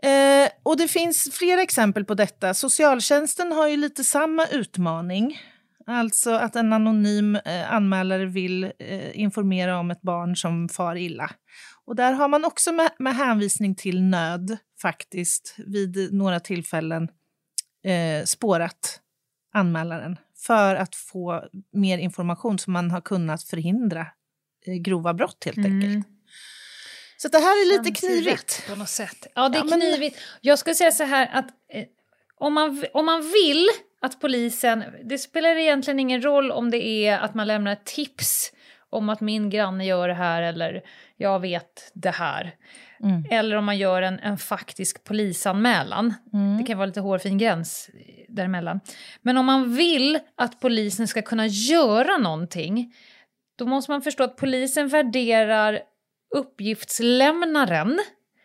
Eh, och det finns flera exempel på detta. Socialtjänsten har ju lite samma utmaning. Alltså att en anonym eh, anmälare vill eh, informera om ett barn som far illa. Och där har man också med, med hänvisning till nöd faktiskt vid några tillfällen eh, spårat anmälaren för att få mer information så man har kunnat förhindra eh, grova brott helt mm. enkelt. Så det här är lite knivigt. På något sätt. Ja, det är ja, knivigt. Men... Jag skulle säga så här att eh, om, man, om man vill att polisen... Det spelar egentligen ingen roll om det är att man lämnar ett tips om att min granne gör det här eller jag vet det här. Mm. Eller om man gör en, en faktisk polisanmälan. Mm. Det kan vara lite hårfin gräns däremellan. Men om man vill att polisen ska kunna göra någonting då måste man förstå att polisen värderar uppgiftslämnaren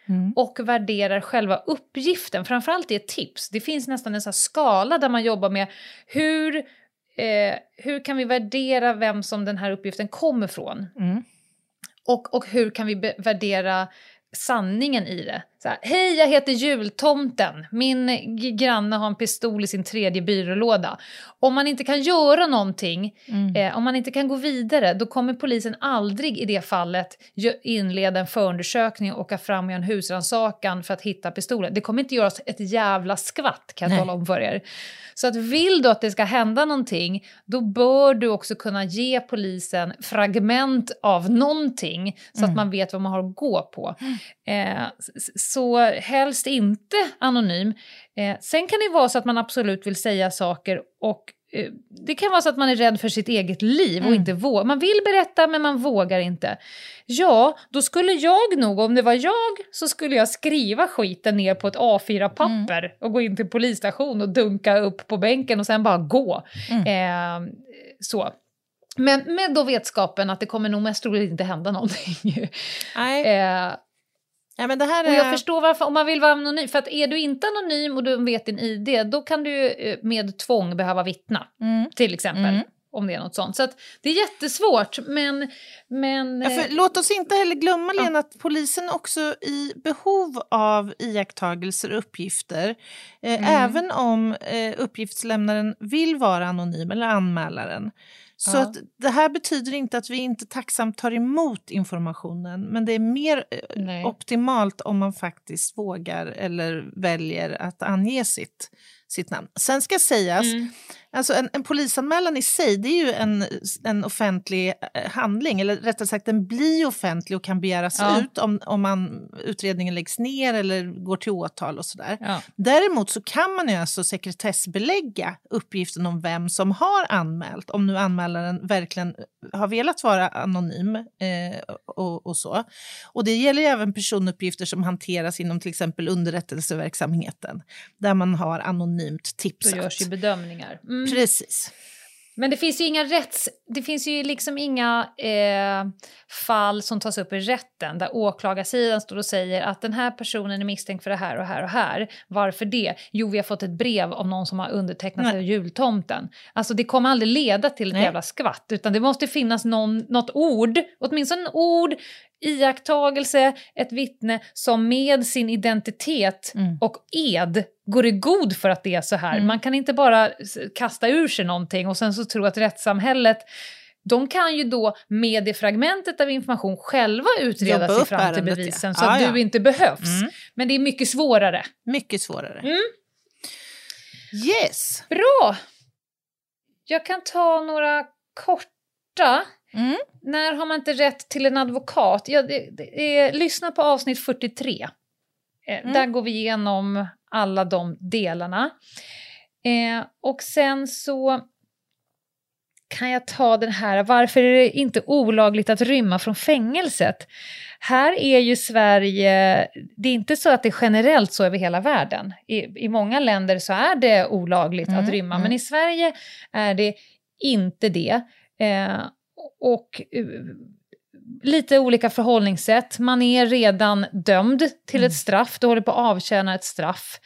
Mm. och värderar själva uppgiften, framförallt i ett tips. Det finns nästan en sån skala där man jobbar med hur, eh, hur kan vi värdera vem som den här uppgiften kommer från? Mm. Och, och hur kan vi värdera sanningen i det. Här, Hej, jag heter jultomten. Min granne har en pistol i sin tredje byrålåda. Om man inte kan göra någonting, mm. eh, om man inte kan gå vidare, då kommer polisen aldrig i det fallet inleda en förundersökning och åka fram och göra en husrannsakan för att hitta pistolen. Det kommer inte göras ett jävla skvatt kan jag tala om för er. Så att vill du att det ska hända någonting, då bör du också kunna ge polisen fragment av någonting så mm. att man vet vad man har att gå på. Mm. Eh, så helst inte anonym. Eh, sen kan det vara så att man absolut vill säga saker och eh, det kan vara så att man är rädd för sitt eget liv och mm. inte vågar. Man vill berätta men man vågar inte. Ja, då skulle jag nog, om det var jag, så skulle jag skriva skiten ner på ett A4-papper mm. och gå in till polisstation och dunka upp på bänken och sen bara gå. Mm. Eh, så. Men med då vetskapen att det kommer nog mest troligt inte hända någonting. Nej. Eh, Ja, men det här är... Och jag förstår varför, om man vill vara anonym, för att är du inte anonym och du vet din ID, då kan du eh, med tvång behöva vittna, mm. till exempel. Mm. Om det är något sånt. Så det är jättesvårt, men... men ja, för, låt oss inte heller glömma, ja. Lena, att polisen också i behov av iakttagelser och uppgifter. Eh, mm. Även om eh, uppgiftslämnaren vill vara anonym, eller anmälaren, så ja. att det här betyder inte att vi inte tacksamt tar emot informationen men det är mer eh, Nej. optimalt om man faktiskt vågar eller väljer att ange sitt, sitt namn. Sen ska sägas mm. Alltså en, en polisanmälan i sig det är ju en, en offentlig eh, handling, eller rättare sagt den blir offentlig och kan begäras ja. ut om, om man, utredningen läggs ner eller går till åtal och sådär. Ja. Däremot så kan man ju alltså sekretessbelägga uppgiften om vem som har anmält, om nu anmälaren verkligen har velat vara anonym eh, och, och, så. Och det gäller även personuppgifter som hanteras inom till exempel underrättelseverksamheten, där man har anonymt tipsat. Då görs ju bedömningar. Mm. Mm. Precis. Men det finns ju inga rätts... Det finns ju liksom inga eh, fall som tas upp i rätten där åklagarsidan står och säger att den här personen är misstänkt för det här och här och här. Varför det? Jo, vi har fått ett brev av någon som har undertecknat sig av jultomten. Alltså det kommer aldrig leda till ett Nej. jävla skvatt utan det måste finnas någon, något ord, åtminstone en ord, iakttagelse, ett vittne som med sin identitet mm. och ed går i god för att det är så här. Mm. Man kan inte bara kasta ur sig någonting och sen så tro att rättssamhället de kan ju då med det fragmentet av information själva utreda sig fram till bevisen ja. så att Ja, ja. du inte behövs. Mm. Men det är mycket svårare. Mycket svårare. Mm. Yes! Bra! Jag kan ta några korta. Mm. När har man inte rätt till en advokat? Ja, det, det är, lyssna på avsnitt 43. Eh, Mm. Där går vi igenom alla de delarna. Eh, och sen så kan jag ta den här, varför är det inte olagligt att rymma från fängelset? Här är ju Sverige, det är inte så att det är generellt så över hela världen. I, i många länder så är det olagligt Mm, att rymma, mm. men i Sverige är det inte det. Eh, och eh, lite olika förhållningssätt. Man är redan dömd till Mm. ett straff, du håller på att avtjäna ett straff.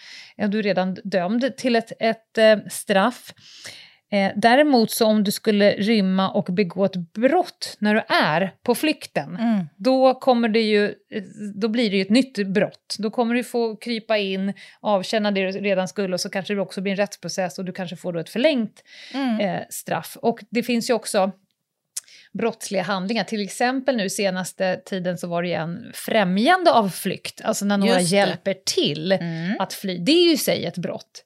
Du är redan dömd till ett, ett eh, straff. Eh, däremot så om du skulle rymma och begå ett brott när du är på flykten, Mm. då, kommer det ju, eh, då blir det ju ett nytt brott. Då kommer du få krypa in, avtjäna det du redan skulle och så kanske det också blir en rättsprocess och du kanske får då ett förlängt Mm. eh, straff. Och det finns ju också brottsliga handlingar. Till exempel nu senaste tiden så var det ju en främjande av flykt, alltså när några hjälper till Mm. att fly. Det är ju i sig ett brott.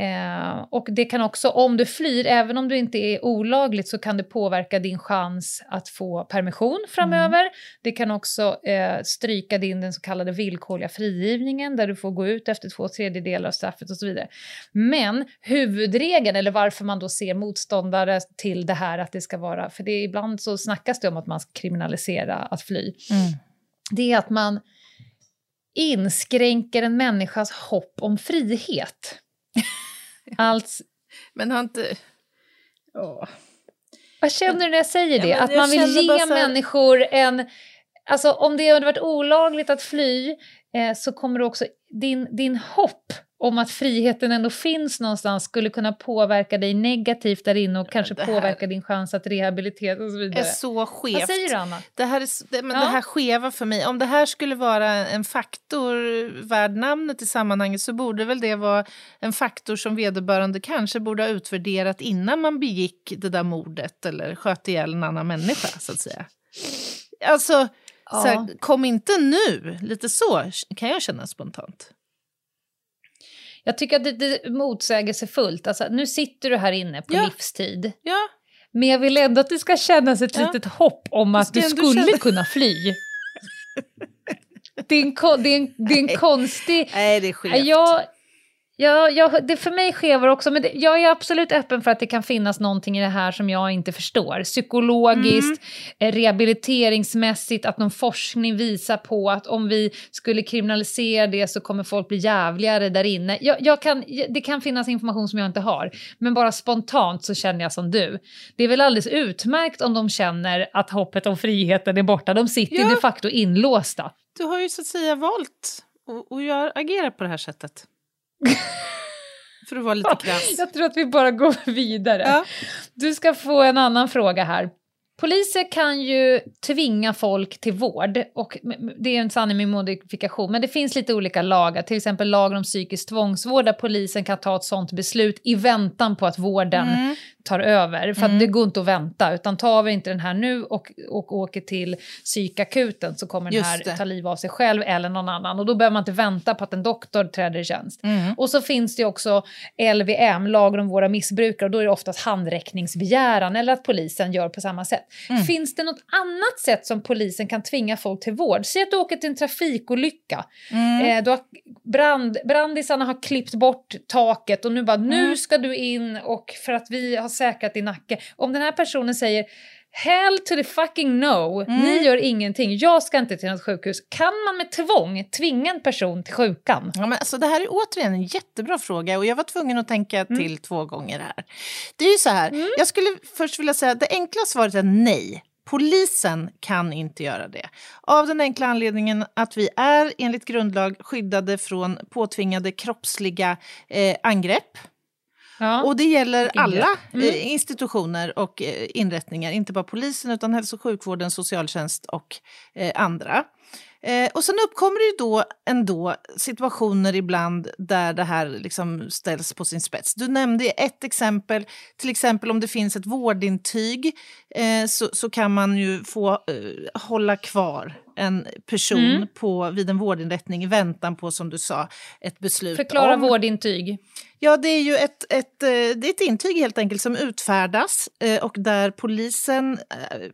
Eh, och det kan också, om du flyr, även om du inte är olagligt, så kan det påverka din chans att få permission framöver. Det kan också eh, stryka din den så kallade villkorliga frigivningen, där du får gå ut efter två tredjedelar av straffet och så vidare. Men huvudregeln, eller varför man då ser motståndare till det här att det ska vara, för det är, ibland så snackas det om att man ska kriminalisera att fly, Mm. det är att man inskränker en människas hopp om frihet. Alltså, Men har inte... Åh. vad känner du när jag säger Ja, det? men att man vill ge här- människor en... Alltså om det hade varit olagligt att fly eh, så kommer också... Din, din hopp om att friheten ändå finns någonstans skulle kunna påverka dig negativt där inne och kanske påverka din chans att rehabiliteras och så vidare. är så skevt. Vad säger du, Anna? Det här, är, det, men Ja. det här skeva för mig, om det här skulle vara en faktor värd namnet i sammanhanget så borde väl det vara en faktor som vederbörande kanske borde ha utvärderat innan man begick det där mordet eller sköt ihjäl en annan människa, så att säga. Alltså, Ja. så här, kom inte nu, lite så kan jag känna spontant. Jag tycker att det, det är motsägelsefullt. Alltså, nu sitter du här inne på Ja. livstid. Ja, Men jag vill ändå att det ska kännas ett Ja. litet hopp om att du skulle känna- kunna fly. Det är en, det är en, det är en konstig... nej det är skevt. Jag, jag, jag, det för mig skevar också, men det, jag är absolut öppen för att det kan finnas någonting i det här som jag inte förstår. Psykologiskt, Mm. eh, rehabiliteringsmässigt, att någon forskning visar på att om vi skulle kriminalisera det så kommer folk bli jävligare där inne. Jag, jag kan, det kan finnas information som jag inte har, men bara spontant så känner jag som du. Det är väl alldeles utmärkt om de känner att hoppet om friheten är borta. De sitter Ja. de facto inlåsta. Du har ju så att säga valt att- agera på det här sättet. för att vara lite krass. Jag tror att vi bara går vidare. Ja. Du ska få en annan fråga här. Poliser kan ju tvinga folk till vård och det är en sanning med modifikation. Men det finns lite olika lagar, till exempel lagen om psykisk tvångsvård där polisen kan ta ett sånt beslut i väntan på att vården Mm. Tar över. För att det går inte att vänta, utan tar vi inte den här nu och, och åker till psykakuten så kommer den Just här det. ta liv av sig själv eller någon annan. Och då behöver man inte vänta på att en doktor träder i tjänst. Mm. Och så finns det också LVM, lagen om våra missbrukare, och då är det oftast handräckningsbegäran eller att polisen gör på samma sätt. Mm. Finns det något annat sätt som polisen kan tvinga folk till vård? Säg att du åker till en trafikolycka, Mm. eh, du har brand, brandisarna har klippt bort taket och nu bara nu Mm. ska du in och för att vi har säkrat din nacke. Om den här personen säger Hell to the fucking no, Mm. ni gör ingenting, jag ska inte till något sjukhus. Kan man med tvång tvinga en person till sjukan? Ja, men alltså, det här är återigen en jättebra fråga och jag var tvungen att tänka Mm. till två gånger här. Det är ju så här, jag skulle först vilja säga det enkla svaret är nej. Polisen kan inte göra det. Av den enkla anledningen att vi är enligt grundlag skyddade från påtvingade kroppsliga eh, angrepp. Ja. Och det gäller alla Mm. eh, institutioner och eh, inrättningar, inte bara polisen utan hälso och sjukvården, socialtjänst och eh, andra. Eh, och sen uppkommer det ju då ändå situationer ibland där det här liksom ställs på sin spets. Du nämnde ett exempel, till exempel om det finns ett vårdintyg eh, så, så kan man ju få eh, hålla kvar en person Mm. på, vid en vårdinrättning i väntan på, som du sa, ett beslut Förklara om... vårdintyg. Ja, det är ju ett, ett, eh, det är ett intyg helt enkelt som utfärdas eh, och där polisen, eh,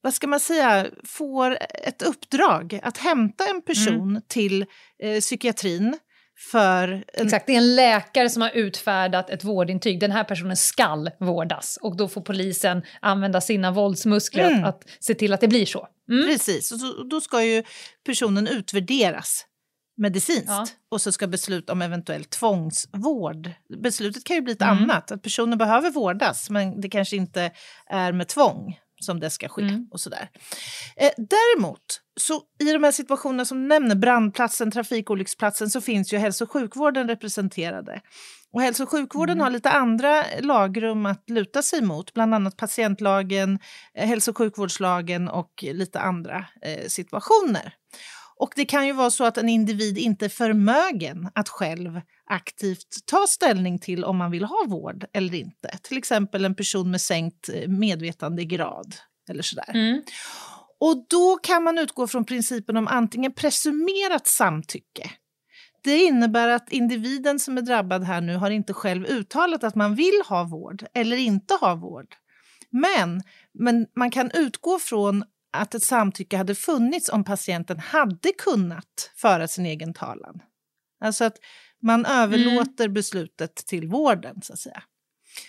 vad ska man säga, får ett uppdrag att hämta en person till eh, psykiatrin för en, Exakt, det är en läkare som har utfärdat ett vårdintyg. Den här personen skall vårdas och då får polisen använda sina våldsmuskler Mm. att, att se till att det blir så. Mm. Precis, och då ska ju personen utvärderas medicinskt Ja. och så ska beslut om eventuell tvångsvård. Beslutet kan ju bli ett Mm. annat, att personen behöver vårdas men det kanske inte är med tvång som det ska ske. Mm. och sådär. Eh, däremot, så i de här situationerna som nämner, brandplatsen, trafikolycksplatsen, så finns ju hälso och sjukvården representerade. Och hälso och sjukvården har lite andra lagrum att luta sig mot, bland annat patientlagen, eh, hälso och sjukvårdslagen och lite andra eh, situationer. Och det kan ju vara så att en individ inte är förmögen att själv aktivt ta ställning till om man vill ha vård eller inte. Till exempel en person med sänkt eh, medvetandegrad eller sådär. Mm. Och då kan man utgå från principen om antingen presumerat samtycke. Det innebär att individen som är drabbad här nu har inte själv uttalat att man vill ha vård eller inte ha vård. Men, men man kan utgå från att ett samtycke hade funnits om patienten hade kunnat föra sin egen talan. Alltså att man överlåter beslutet till vården, så att säga.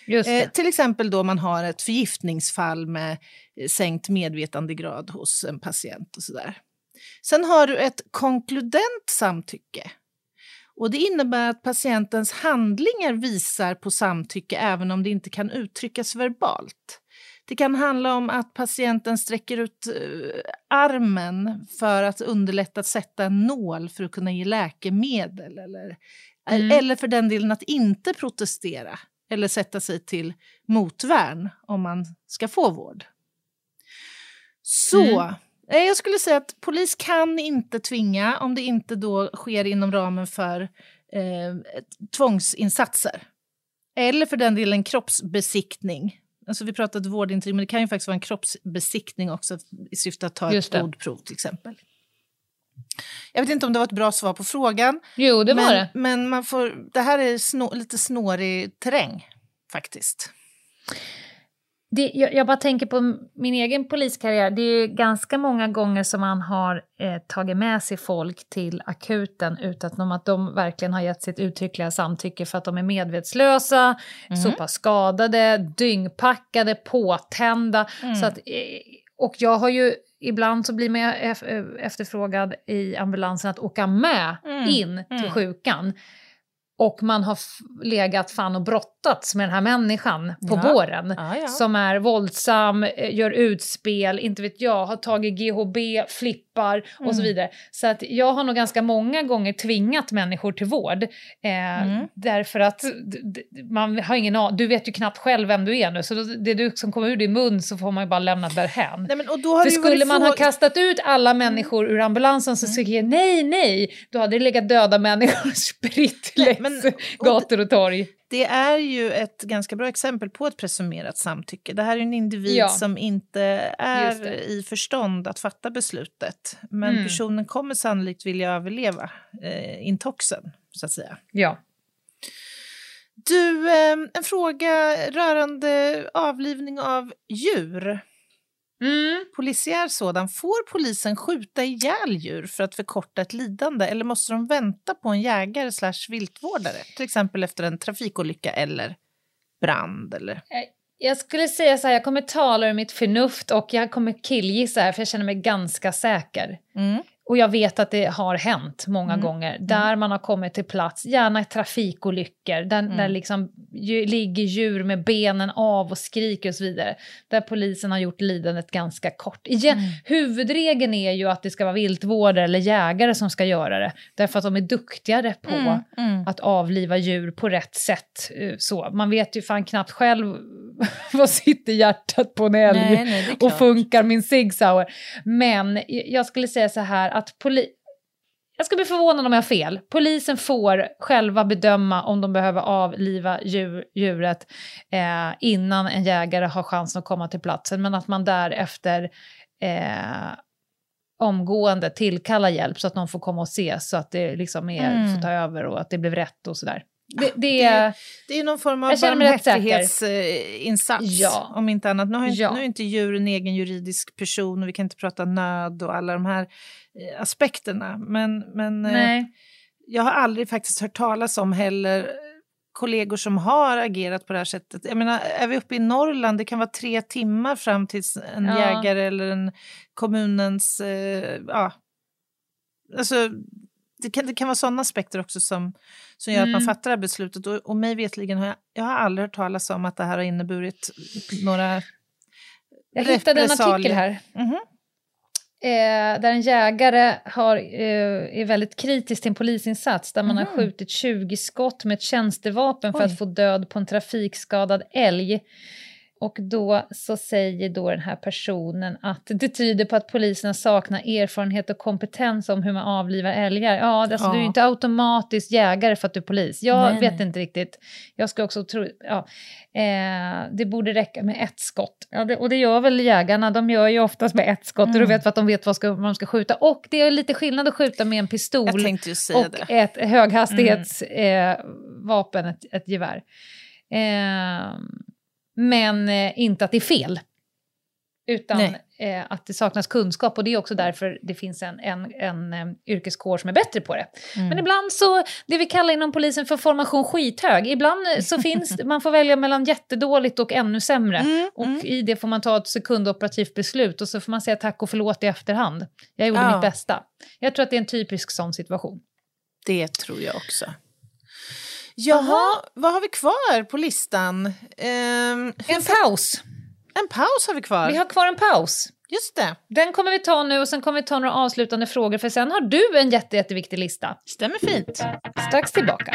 Eh, till exempel då man har ett förgiftningsfall med eh, sänkt medvetandegrad hos en patient och sådär. Sen har du ett konkludent samtycke. Och det innebär att patientens handlingar visar på samtycke även om det inte kan uttryckas verbalt. Det kan handla om att patienten sträcker ut eh, armen för att underlätta att sätta en nål för att kunna ge läkemedel eller, Mm. eller för den delen att inte protestera eller sätta sig till motvärn om man ska få vård. Så, Mm. eh, jag skulle säga att polis kan inte tvinga om det inte då sker inom ramen för eh, tvångsinsatser. Eller för den delen kroppsbesiktning. Alltså vi pratade vårdintyg, men det kan ju faktiskt vara en kroppsbesiktning också i syfte att ta Just ett blodprov till exempel. Jag vet inte om det var ett bra svar på frågan. Jo, det var men, det. Men man får, det här är snå, lite snårig terräng faktiskt. Det jag, jag bara tänker på min egen poliskarriär. Det är ganska många gånger som man har eh, tagit med sig folk till akuten utan att de verkligen har gett sitt uttryckliga samtycke för att de är medvetslösa, så pass skadade, dyngpackade, påtända. Så att, eh, och jag har ju ibland så blir man efterfrågad i ambulansen att åka med Mm, in till mm. sjukan. Och man har legat fan och brottats med den här människan på Ja. båren Ja, ja. som är våldsam, eh, gör utspel, inte vet jag, har tagit GHB, flippar och så Mm. vidare. Så att jag har nog ganska många gånger tvingat människor till vård. Eh, Mm. Därför att man har ingen du vet ju knappt själv vem du är nu, så det du som kommer ur din mun så får man ju bara lämna därhän. Nej, men, och då För skulle man ha kastat ut alla människor ur ambulansen så skulle jag nej, nej, då hade det legat döda människor spritt men- och gator och torg. Det är ju ett ganska bra exempel på ett presumerat samtycke. Det här är en individ Ja. som inte är i förstånd att fatta beslutet. Men Mm. personen kommer sannolikt vilja överleva eh, intoxen, så att säga. Ja. Du, eh, en fråga rörande avlivning av djur. Mm. Polisiär sådan. Får polisen skjuta ihjäl djur för att förkorta ett lidande eller måste de vänta på en jägare slash viltvårdare? Till exempel efter en trafikolycka eller brand. Eller... Jag skulle säga så här, jag kommer tala ur mitt förnuft och jag kommer killgissa här för jag känner mig ganska säker. Mm. Och jag vet att det har hänt många Mm. gånger, där man har kommit till plats, gärna trafikolyckor, där, Mm. där liksom ju, ligger djur med benen av och skriker och så vidare, där polisen har gjort lidandet ganska kort. Igen, Mm. Huvudregeln är ju att det ska vara viltvårdare eller jägare som ska göra det, därför att de är duktigare på Mm. Mm. att avliva djur på rätt sätt. eh, Så. Man vet ju fan knappt själv vad sitter hjärtat på en älg Nej, nej, och funkar min Sig Sauer. Men jag skulle säga så här att poli jag ska bli förvånad om jag har fel. Polisen får själva bedöma om de behöver avliva djur, djuret eh, innan en jägare har chansen att komma till platsen, men att man därefter eh, omgående tillkallar hjälp så att någon får komma och se så att det liksom är, Mm. får ta över och att det blev rätt och sådär. Det, det, är... Det är någon form av barmhärtighetsinsats, Ja. om inte annat. Nu har Ja. nu är inte djur en egen juridisk person och vi kan inte prata nöd och alla de här eh, aspekterna. Men, men eh, jag har aldrig faktiskt hört talas om heller kollegor som har agerat på det här sättet. Jag menar, är vi uppe i Norrland, det kan vara tre timmar fram tills en Ja. jägare eller en kommunens... Eh, ja, alltså, det, kan, det kan vara sådana aspekter också som, som gör att man Mm. fattar det här beslutet. Och, och mig vetligen har jag, jag har aldrig hört talas om att det här har inneburit några Jag hittade en artikel här. Mhm. Eh, där en jägare har, eh, är väldigt kritisk till en polisinsats där man har Mhm. skjutit 20 skott med ett tjänstevapen för Oj. att få död på en trafikskadad älg. Och då så säger då den här personen att det tyder på att poliserna saknar erfarenhet och kompetens om hur man avlivar älgar. Ja, alltså, Ja. du är ju inte automatiskt jägare för att du är polis. Jag Nej, vet nej. inte riktigt. Jag ska också tro... Ja, eh, det borde räcka med ett skott. Ja, det, och det gör väl jägarna. De gör ju oftast med ett skott och då Mm. vet att de vet vad, ska, vad de ska skjuta. Och det är lite skillnad att skjuta med en pistol och det. ett höghastighetsvapen, eh, vapen, ett, ett gevär. Eh, men eh, inte att det är fel. Utan eh, att det saknas kunskap och det är också därför det finns en, en, en eh, yrkeskår som är bättre på det. Mm. Men ibland så, det vi kallar inom polisen för formation skithög, ibland eh, så finns, man får välja mellan jättedåligt och ännu sämre. Mm, Och mm. i det får man ta ett sekundoperativt beslut och så får man säga tack och förlåt i efterhand. Jag gjorde Ja. mitt bästa. Jag tror att det är en typisk sån situation. Det tror jag också. Jaha, vad har vi kvar på listan? Ehm, En paus. en paus har vi kvar. Vi har kvar en paus. Just det, Den kommer vi ta nu och sen kommer vi ta några avslutande frågor för sen har du en jätte, jätteviktig lista. stämmer fint. Strax tillbaka.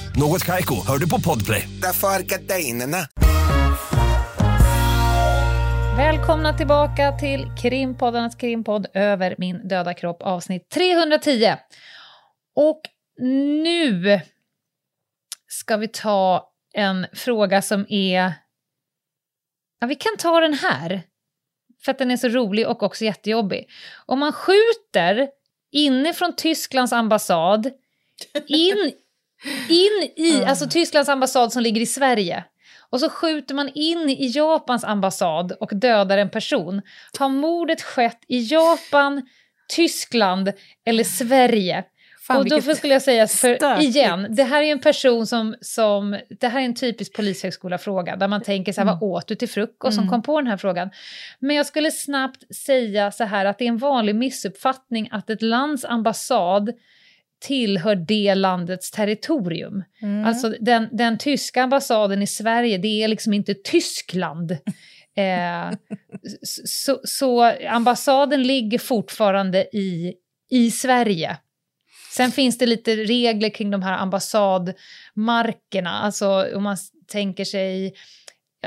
Något Kaiko, hör du på Podplay. Därför är gardinerna. Välkomna tillbaka till Krimpoddarnas krimpodd Över min döda kropp avsnitt 310. Och nu ska vi ta en fråga som är... Ja, vi kan ta den här. För att den är så rolig och också jättejobbig. Om man skjuter inifrån Tysklands ambassad in, in i, alltså Tysklands ambassad som ligger i Sverige. Och så skjuter man in i Japans ambassad och dödar en person. Har mordet skett i Japan, Tyskland eller Sverige? Fan, och då skulle jag säga, för igen, det här är en person som, som, det här är en typisk polishögskola-fråga där man tänker så här, vad åt du till frukost som Mm. kom på den här frågan? Men jag skulle snabbt säga så här att det är en vanlig missuppfattning att ett lands ambassad tillhör det landets territorium. Mm. Alltså den, den tyska ambassaden i Sverige, det är liksom inte Tyskland. Eh, så, så ambassaden ligger fortfarande i, i Sverige. Sen finns det lite regler kring de här ambassadmarkerna. Alltså om man tänker sig...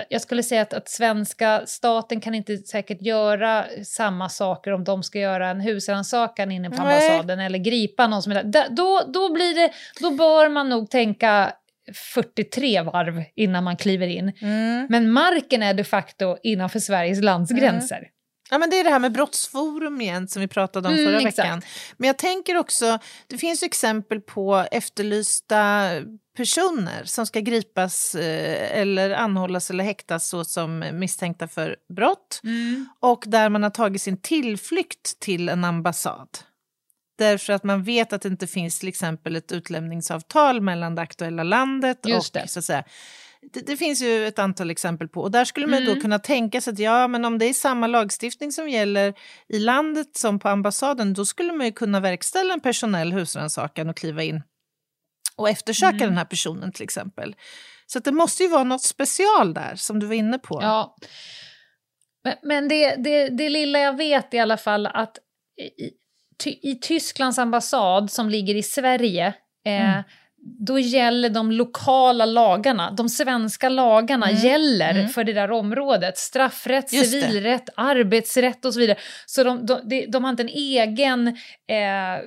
jag- skulle säga att, att svenska staten kan inte säkert göra samma saker om de ska göra en husrannsakan inne på Nej. ambassaden eller gripa någon som är där. Då, då, blir det, då bör man nog tänka 43 varv innan man kliver in. Mm. Men marken är de facto innanför Sveriges landsgränser. Ja, men det är det här med brottsforum igen som vi pratade om Mm, förra exakt. veckan. Men jag tänker också, det finns exempel på efterlysta personer som ska gripas eh, eller anhållas eller häktas så som misstänkta för brott och där man har tagit sin tillflykt till en ambassad. Därför att man vet att det inte finns till exempel ett utlämningsavtal mellan det aktuella landet Just och det. så att säga, det, det finns ju ett antal exempel på. Och där skulle man Mm. då kunna tänka sig att ja, men om det är samma lagstiftning som gäller i landet som på ambassaden, då skulle man ju kunna verkställa en personell husrannsakan och kliva in och eftersöka Mm. den här personen till exempel. Så det måste ju vara något special där som du var inne på. Ja. Men, men det, det, det lilla jag vet i alla fall att i, ty, i Tysklands ambassad som ligger i Sverige eh, Mm. då gäller de lokala lagarna, de svenska lagarna Mm. gäller Mm. för det där området. Straffrätt, Just det. civilrätt, arbetsrätt och så vidare. Så de, de, de, de har inte en egen... Eh,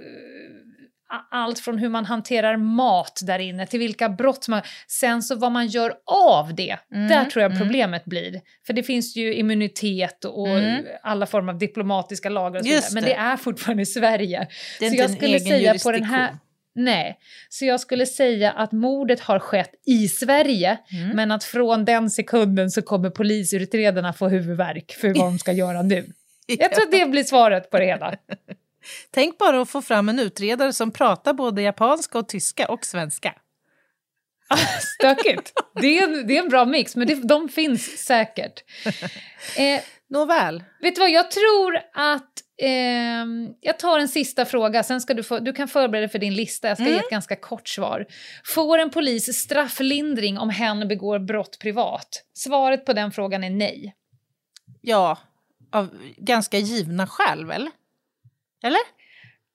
allt från hur man hanterar mat där inne till vilka brott man... Sen så vad man gör av det, Mm, där tror jag mm. problemet blir. För det finns ju immunitet och Mm. alla former av diplomatiska lagar och så vidare. Men det. är fortfarande i Sverige. det är så inte jag en skulle egen säga på den här... Nej, så jag skulle säga att mordet har skett i Sverige, Mm. men att från den sekunden så kommer polisutredarna få huvudvärk för vad de ska göra nu. Jag tror att det blir svaret på det hela. Tänk bara att få fram en utredare som pratar både japanska och tyska och svenska. Stökigt. Det är, en- det är en bra mix, men det, de finns säkert. Eh, Nåväl. vet du vad, jag tror att... ehm, jag tar en sista fråga, sen ska du få... Du kan förbereda dig för din lista, jag ska ge ett ganska kort svar. Får en polis strafflindring om hen begår brott privat? Svaret på den frågan är nej. Ja, av ganska givna skäl väl? Eller?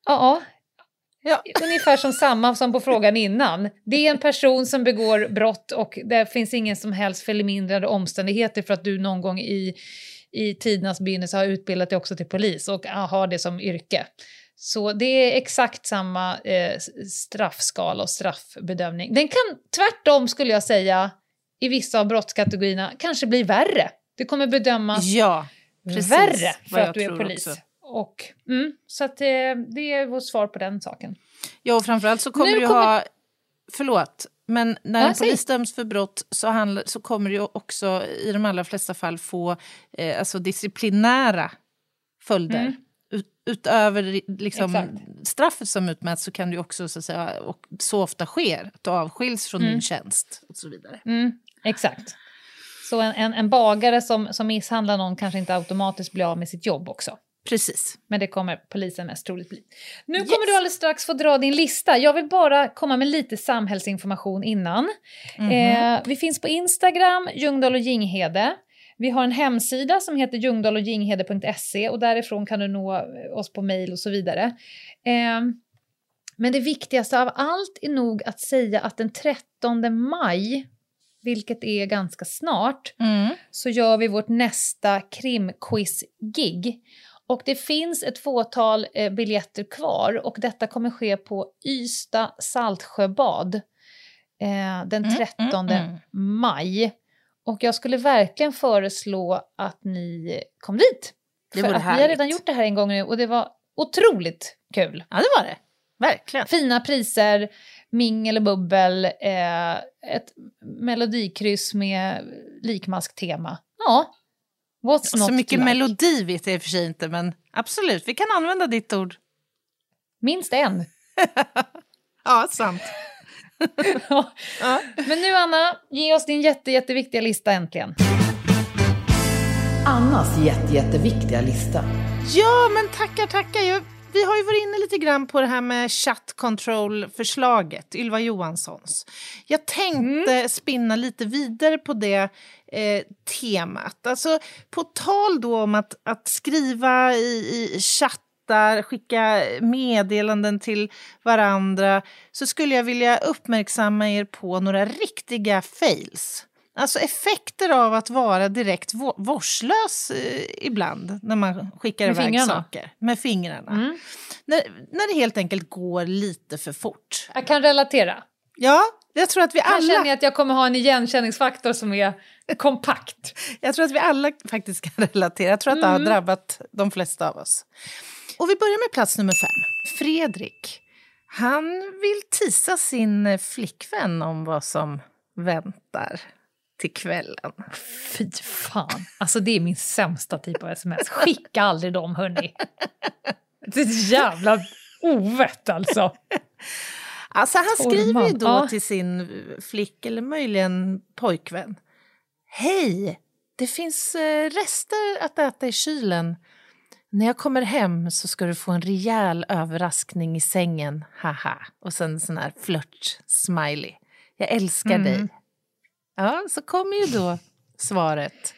Ja, Ja. ungefär som samma som på frågan innan. Det är en person som begår brott och det finns ingen som helst förmildrande omständigheter för att du någon gång i, i tidernas begynnelse har utbildat dig också till polis och har det som yrke. Så det är exakt samma eh, straffskala och straffbedömning. Den kan tvärtom, skulle jag säga, i vissa av brottskategorierna kanske bli värre. Det kommer bedömas Ja, precis. värre för att du är polis. också. Och, mm, så att, eh, det är vårt svar på den saken. Ja, och framförallt så kommer Nu du kommer- ha... Förlåt, men när en polis döms för brott så, handlar, så kommer du också i de allra flesta fall få eh, alltså disciplinära följder. Mm. Ut, utöver liksom, Exakt. straffet som utmäts så kan du också, så, säga, och så ofta sker, att du avskiljs från Mm. din tjänst och så vidare. Mm, exakt. Så en, en, en bagare som, som misshandlar någon kanske inte automatiskt blir av med sitt jobb också. Precis. Men det kommer polisen mest troligt bli. Nu Yes. kommer du alldeles strax få dra din lista. Jag vill bara komma med lite samhällsinformation innan. Mhm. Eh, vi finns på Instagram, Ljungdahl och Ginghede. Vi har en hemsida som heter ljungdahlochginghede.se och därifrån kan du nå oss på mejl och så vidare. Eh, men det viktigaste av allt är nog att säga att den 13 maj, vilket är ganska snart, Mm. så gör vi vårt nästa krimquiz-gig. Och det finns ett fåtal eh, biljetter kvar och detta kommer ske på Ystad Saltsjöbad eh, den Mm, 13 mm, mm. maj. Och jag skulle verkligen föreslå att ni kom dit. Det För att vi har härligt. redan gjort det här en gång nu och det var otroligt kul. Ja, det var det. Verkligen. Fina priser, mingel och bubbel, eh, ett melodikryss med likmasktema. Ja, what's not Så mycket to like? melodi vet jag i och för sig inte, men absolut, vi kan använda ditt ord. Minst en. Ja, sant. Ja. Ja. Men nu Anna, ge oss din jätte, jätteviktiga lista äntligen. Annas jätte, jätteviktiga lista. Ja, men tackar, tackar. Jag, vi har ju varit inne lite grann på det här med chat control-förslaget, Ylva Johanssons. Jag tänkte spinna lite vidare på det eh, temat. Alltså, på tal då om att, att skriva i, i chattar, skicka meddelanden till varandra, så skulle jag vilja uppmärksamma er på några riktiga fails. Alltså effekter av att vara direkt vå- vårdslös eh, ibland när man skickar Med iväg fingrarna? saker. Med fingrarna. Mm. När, när det helt enkelt går lite för fort. Jag kan relatera. Ja, jag tror att vi Här känner alla, jag att jag kommer ha en igenkänningsfaktor som är kompakt. jag tror att vi alla faktiskt kan relatera. Jag tror att det har Mm. drabbat de flesta av oss. Och vi börjar med plats nummer fem. Fredrik. Han vill tisa sin flickvän om vad som väntar till kvällen. Fy fan. Alltså det är min sämsta typ av sms. Skicka aldrig dem hörni. Det är ett jävla ovett alltså. Alltså han skriver ju då ja. till sin flick eller möjligen pojkvän. Hej, det finns eh, rester att äta i kylen. När jag kommer hem så ska du få en rejäl överraskning i sängen, haha. Och sen en sån här flört-smiley. Jag älskar Mm. dig. Ja, så kommer ju då svaret.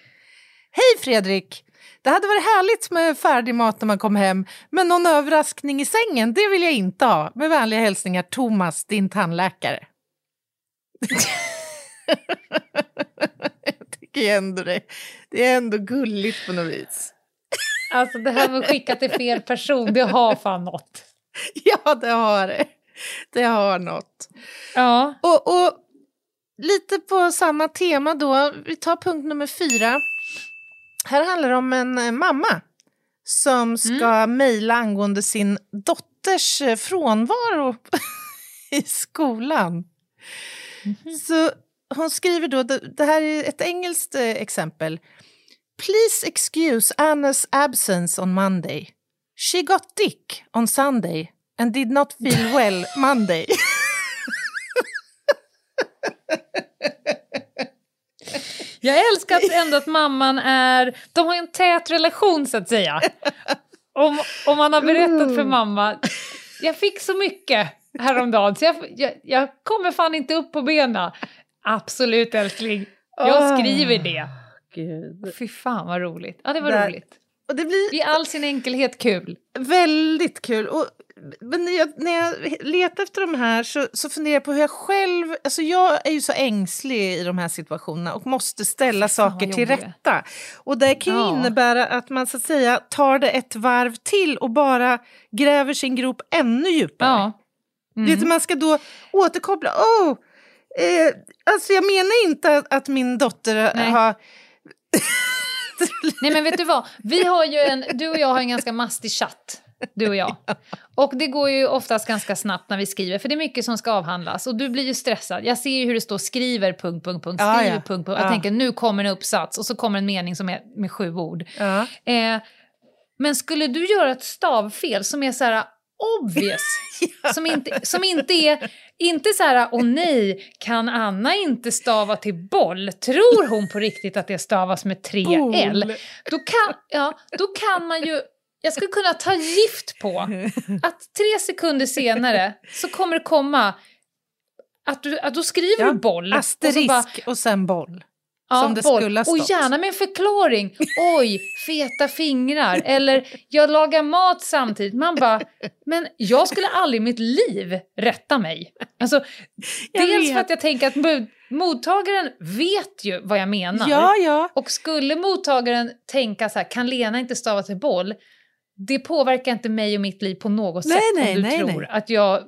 Hej Fredrik! Det hade varit härligt med färdig mat när man kom hem, men någon överraskning i sängen, det vill jag inte ha. Med vänliga hälsningar Thomas, din tandläkare. jag tycker ändå det, det är ändå gulligt på något vis. Alltså det här med att skicka till fel person, det har fan något. Ja, det har det. Det har något. Ja. Och, och lite på samma tema då, vi tar punkt nummer fyra. Här handlar det om en eh, mamma som ska mejla angående sin dotters eh, frånvaro i skolan. Så hon skriver då, det det här är ett engelskt eh, exempel. Please excuse Anna's absence on Monday. She got dick on Sunday and did not feel well Monday. Jag älskar att ändå att mamman är... De har en tät relation så att säga. Om, om man har berättat för mamma, jag fick så mycket häromdagen så jag, jag, jag kommer fan inte upp på benen. Absolut älskling, jag skriver det. Gud. Fy fan vad roligt. Ja det var Där- roligt. Och det blir I all sin enkelhet kul. väldigt kul. Och, men när jag, när jag letar efter de här så, så funderar jag på hur jag själv... Alltså jag är ju så ängslig i de här situationerna och måste ställa saker till rätta. Och det kan ju Ja. innebära att man så att säga tar det ett varv till och bara gräver sin grop ännu djupare. Ja. Mm. Vet du, man ska då återkoppla. Oh, eh, alltså jag menar inte att, att min dotter Nej. har... Nej men vet du vad, vi har ju en, du och jag har en ganska mastig chatt. Du och jag. Och det går ju oftast ganska snabbt när vi skriver för det är mycket som ska avhandlas och du blir ju stressad. Jag ser ju hur det står skriver punkt, punkt, punkt, Ja, skriver ja. punkt, punkt. Jag Ja. tänker nu kommer en uppsats och så kommer en mening som är med sju ord. Ja. Eh, men skulle du göra ett stavfel som är så här obvious, som, inte, som inte är, inte så här, åh nej, kan Anna inte stava till boll? Tror hon på riktigt att det stavas med tre L? Då kan, ja, då kan man ju, jag skulle kunna ta gift på att tre sekunder senare så kommer det komma att, du, att då skriver Ja, du boll. och så Asterisk bara- och sen boll. Ja, som det boll. skulle ha Och stått. gärna med en förklaring. Oj, feta fingrar. Eller jag lagar mat samtidigt. Man bara, men jag skulle aldrig i mitt liv rätta mig. Alltså, Jag dels vet. för att jag tänker att mottagaren vet ju vad jag menar. Ja, ja. Och skulle mottagaren tänka så här, kan Lena inte stava till boll? Det påverkar inte mig och mitt liv på något Nej, sätt nej, om du nej, tror att jag...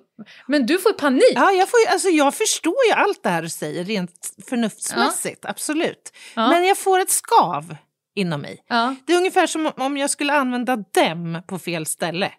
Men du får panik. ja jag, får, alltså, jag förstår ju allt det här du säger rent förnuftsmässigt, absolut. Ja. Men jag får ett skav inom mig. Ja. Det är ungefär som om jag skulle använda dem på fel ställe.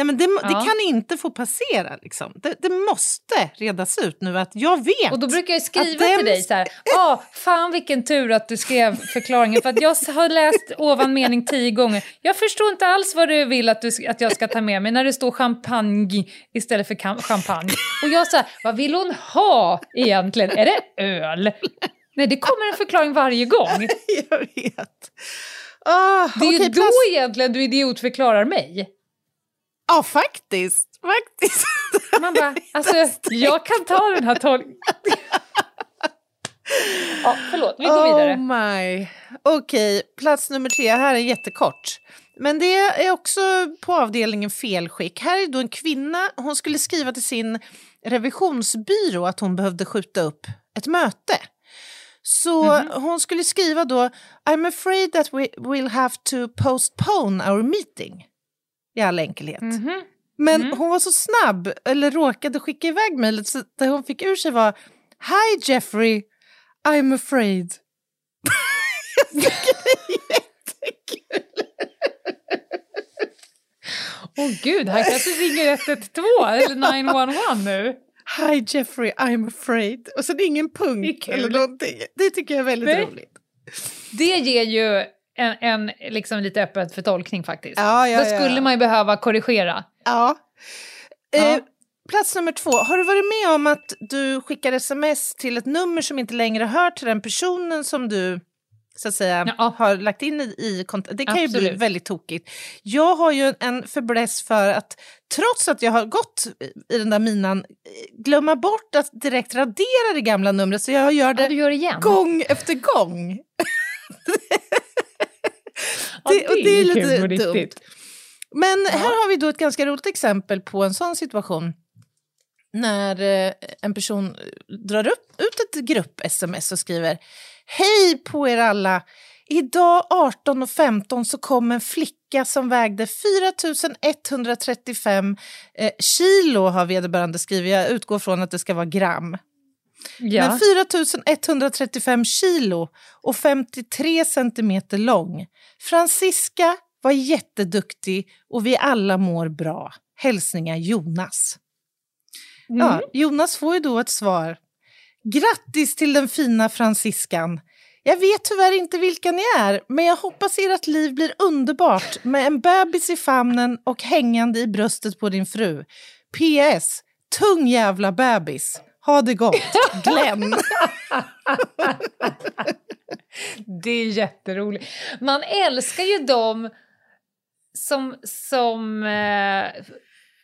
Nej, men det, Ja. det kan inte få passera. Liksom. Det, det måste redas ut nu att jag vet. Och då brukar jag skriva Att den- till dig så här, ah, fan vilken tur att du skrev förklaringen för att jag har läst ovan mening tio gånger. Jag förstår inte alls vad du vill att, du, att jag ska ta med mig när det står champagne istället för champagne. Och jag så här, vad vill hon ha egentligen? Är det öl? Nej, det kommer en förklaring varje gång. jag vet. Ah, Det är ju okej, då plats- egentligen du idiotförklarar mig. Ja, faktiskt. faktiskt. Man bara, alltså jag kan ta den här tolkningen. Ja, förlåt, vi går vidare. Oh my. Okej, plats nummer tre. Här är jättekort. Men det är också på avdelningen felskick. Här är då en kvinna, hon skulle skriva till sin revisionsbyrå att hon behövde skjuta upp ett möte. Så hon skulle skriva då I'm afraid that we will have to postpone our meeting. I all enkelhet. Mhm. Men hon var så snabb, eller råkade skicka iväg mejlet, så det hon fick ur sig var Hi Jeffrey, I'm afraid. Jag tycker det är jättekul. Åh gud, han kanske ringer 112 eller 911 nu. Hi Jeffrey, I'm afraid. Och sen ingen punkt eller någonting. Det tycker jag är väldigt Nej. roligt. Det ger ju en, en liksom lite öppet för tolkning faktiskt. Ja, ja, Då ja. skulle man ju behöva korrigera. Ja. Ja. Eh, plats nummer två. Har du varit med om att du skickar sms till ett nummer som inte längre hör till den personen som du så att säga, Ja. har lagt in i, i kontakt? Det kan ju bli Absolut. väldigt tokigt. Jag har ju en fäbless för att trots att jag har gått i den där minan eh, glömma bort att direkt radera det gamla numret så jag gör Ja, det du gör det gång efter gång. Ja, det- och det är lite kul dumt. riktigt. Men här har vi då ett ganska roligt exempel på en sån situation. När eh, en person eh, drar upp, ut ett grupp-sms och skriver Hej på er alla! Idag 18.15 så kom en flicka som vägde 4135 eh, kilo har vederbörande skrivit. Jag utgår från att det ska vara gram. Ja. Men 4135 kilo och 53 centimeter lång. Franziska var jätteduktig och vi alla mår bra. Hälsningar Jonas. Mm. Ja, Jonas får ju då ett svar. Grattis till den fina fransiskan. Jag vet tyvärr inte vilka ni är, men jag hoppas ert liv blir underbart med en bebis i famnen och hängande i bröstet på din fru. PS. Tung jävla bebis. Ha det gott. Glenn. Det är jätteroligt. Man älskar ju dem som, som, eh,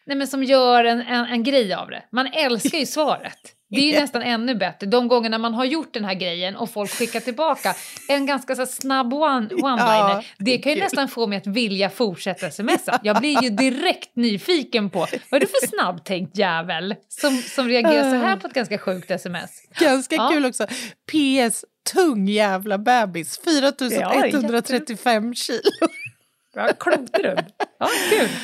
nej men som gör en, en, en grej av det. Man älskar ju svaret. Det är ju nästan ännu bättre. De gångerna man har gjort den här grejen och folk skickar tillbaka en ganska så snabb one- one-liner. Ja, det kan ju kul. nästan få mig att vilja fortsätta smsa. Jag blir ju direkt nyfiken på vad är det för snabbtänkt jävel som, som reagerar så här på ett ganska sjukt sms. Ganska Ja. kul också. PS. Tung jävla bebis. 4135 kilo. Ja, klokt du. Ja, kul.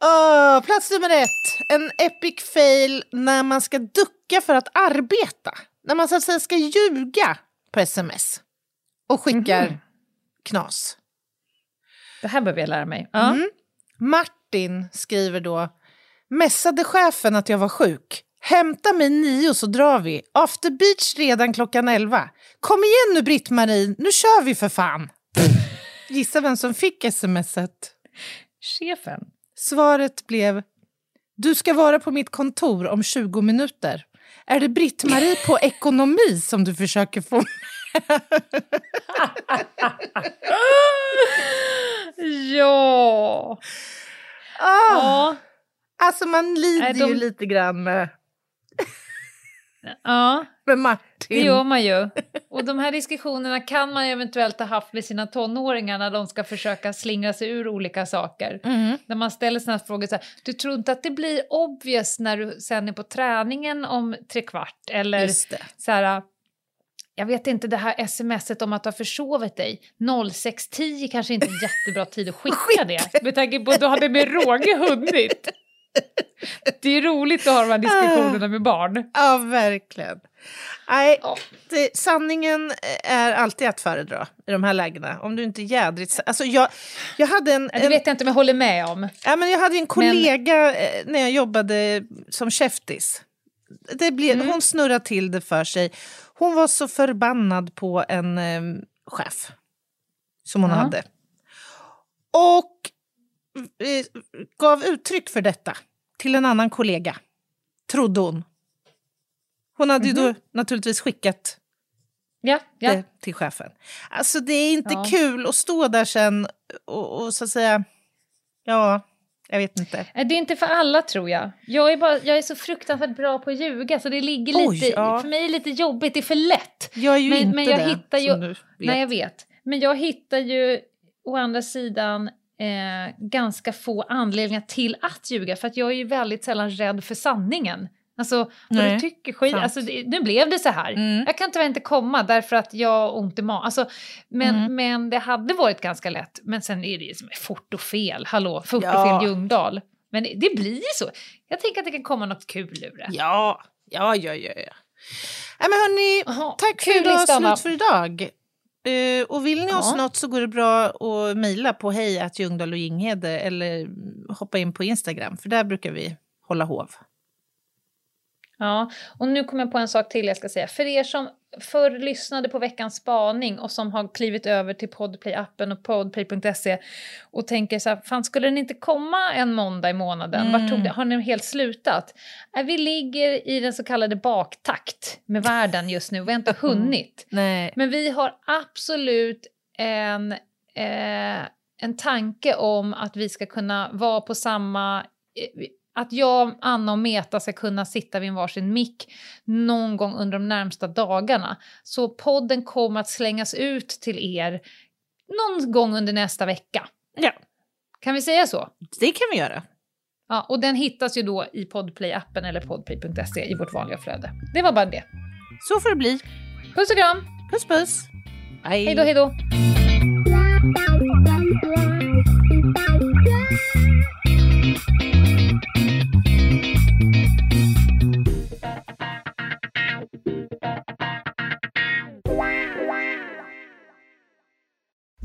Åh, plats nummer ett. En epic fail när man ska ducka för att arbeta. När man så att säga ska ljuga på sms och skickar Mhm. knas. Det här behöver jag lära mig. Ja. Mm. Martin skriver då. Messade chefen att jag var sjuk. Hämta mig nio så drar vi. After beach redan klockan elva. Kom igen nu Britt-Marie, nu kör vi för fan. Gissa vem som fick smset? Chefen. Svaret blev Du ska vara på mitt kontor om 20 minuter. Är det Britt-Marie på ekonomi som du försöker få Ja. ah, Ja. Alltså man lider de- ju lite grann med, ja, med det Martin. gör man ju. Och de här diskussionerna kan man ju eventuellt ha haft med sina tonåringar när de ska försöka slingra sig ur olika saker. Mm. När man ställer här frågor så här, du tror inte att det blir obvious när du sen är på träningen om tre kvart? Eller det. så här, jag vet inte, det här smset om att du har försovit dig, 06.10 kanske inte är en jättebra tid att skicka det, med tanke på att du hade med råge hunnit. Det är roligt att ha de här diskussionerna med barn. Ja, verkligen. Nej, Ja. det, sanningen är alltid att föredra i de här lägena. Om du inte är jädrigt... Alltså jag, jag hade en... Det en vet jag inte om jag håller med om. Ja, men jag hade en kollega eh, när jag jobbade som käftis. Det blev, Mm. Hon snurrade till det för sig. Hon var så förbannad på en eh, chef som hon Ja. hade. Och gav uttryck för detta till en annan kollega, trodde hon. Hon hade ju då naturligtvis skickat Ja, ja. det till chefen. Alltså det är inte Ja. kul att stå där sen och, och så att säga, ja, jag vet inte. Nej, Det är inte för alla tror jag. Jag är, bara, jag är så fruktansvärt bra på att ljuga så det ligger lite, Oj, ja. för mig är det lite jobbigt, det är för lätt. Jag är ju Men- inte men jag det, hittar ju- som du vet. Nej, jag vet. Men jag hittar ju å andra sidan eh, ganska få anledningar till att ljuga för att jag är ju väldigt sällan rädd för sanningen. Alltså, vad Nej, du tycker skit, sant. alltså, nu blev det så här. Mm. Jag kan tyvärr inte komma därför att jag har ont i magen. Alltså, men, Mm. men det hade varit ganska lätt. Men sen är det ju fort och fel. Hallå, fort och Ja. fel Ljungdahl. Men det, det blir ju så. Jag tänker att det kan komma något kul ur det. Ja, ja, ja, ja. ja. Nej, men hörni, Jaha, tack för idag, slut för idag. Eh, och vill ni oss Ja. något så går det bra att mejla på hej Ljungdahl och Ginghede eller hoppa in på Instagram för där brukar vi hålla hov. Ja, och nu kommer jag på en sak till jag ska säga. För er som förr lyssnade på veckans spaning och som har klivit över till Podplay-appen och podplay.se och tänker så här, fan skulle den inte komma en måndag i månaden? Vart tog det? Har den helt slutat? Äh, vi ligger i den så kallade baktakt med världen just nu, vi har inte hunnit. Nej. Men vi har absolut en, eh, en tanke om att vi ska kunna vara på samma... Eh, att jag, Anna och Meta ska kunna sitta vid en varsin mick någon gång under de närmsta dagarna. Så podden kommer att slängas ut till er någon gång under nästa vecka. Ja, Kan vi säga så? det kan vi göra. Ja, och den hittas ju då i Podplay-appen eller podplay.se i vårt vanliga flöde. Det var bara det. Så får det bli. Puss och kram! Puss puss. Hej då, hej då!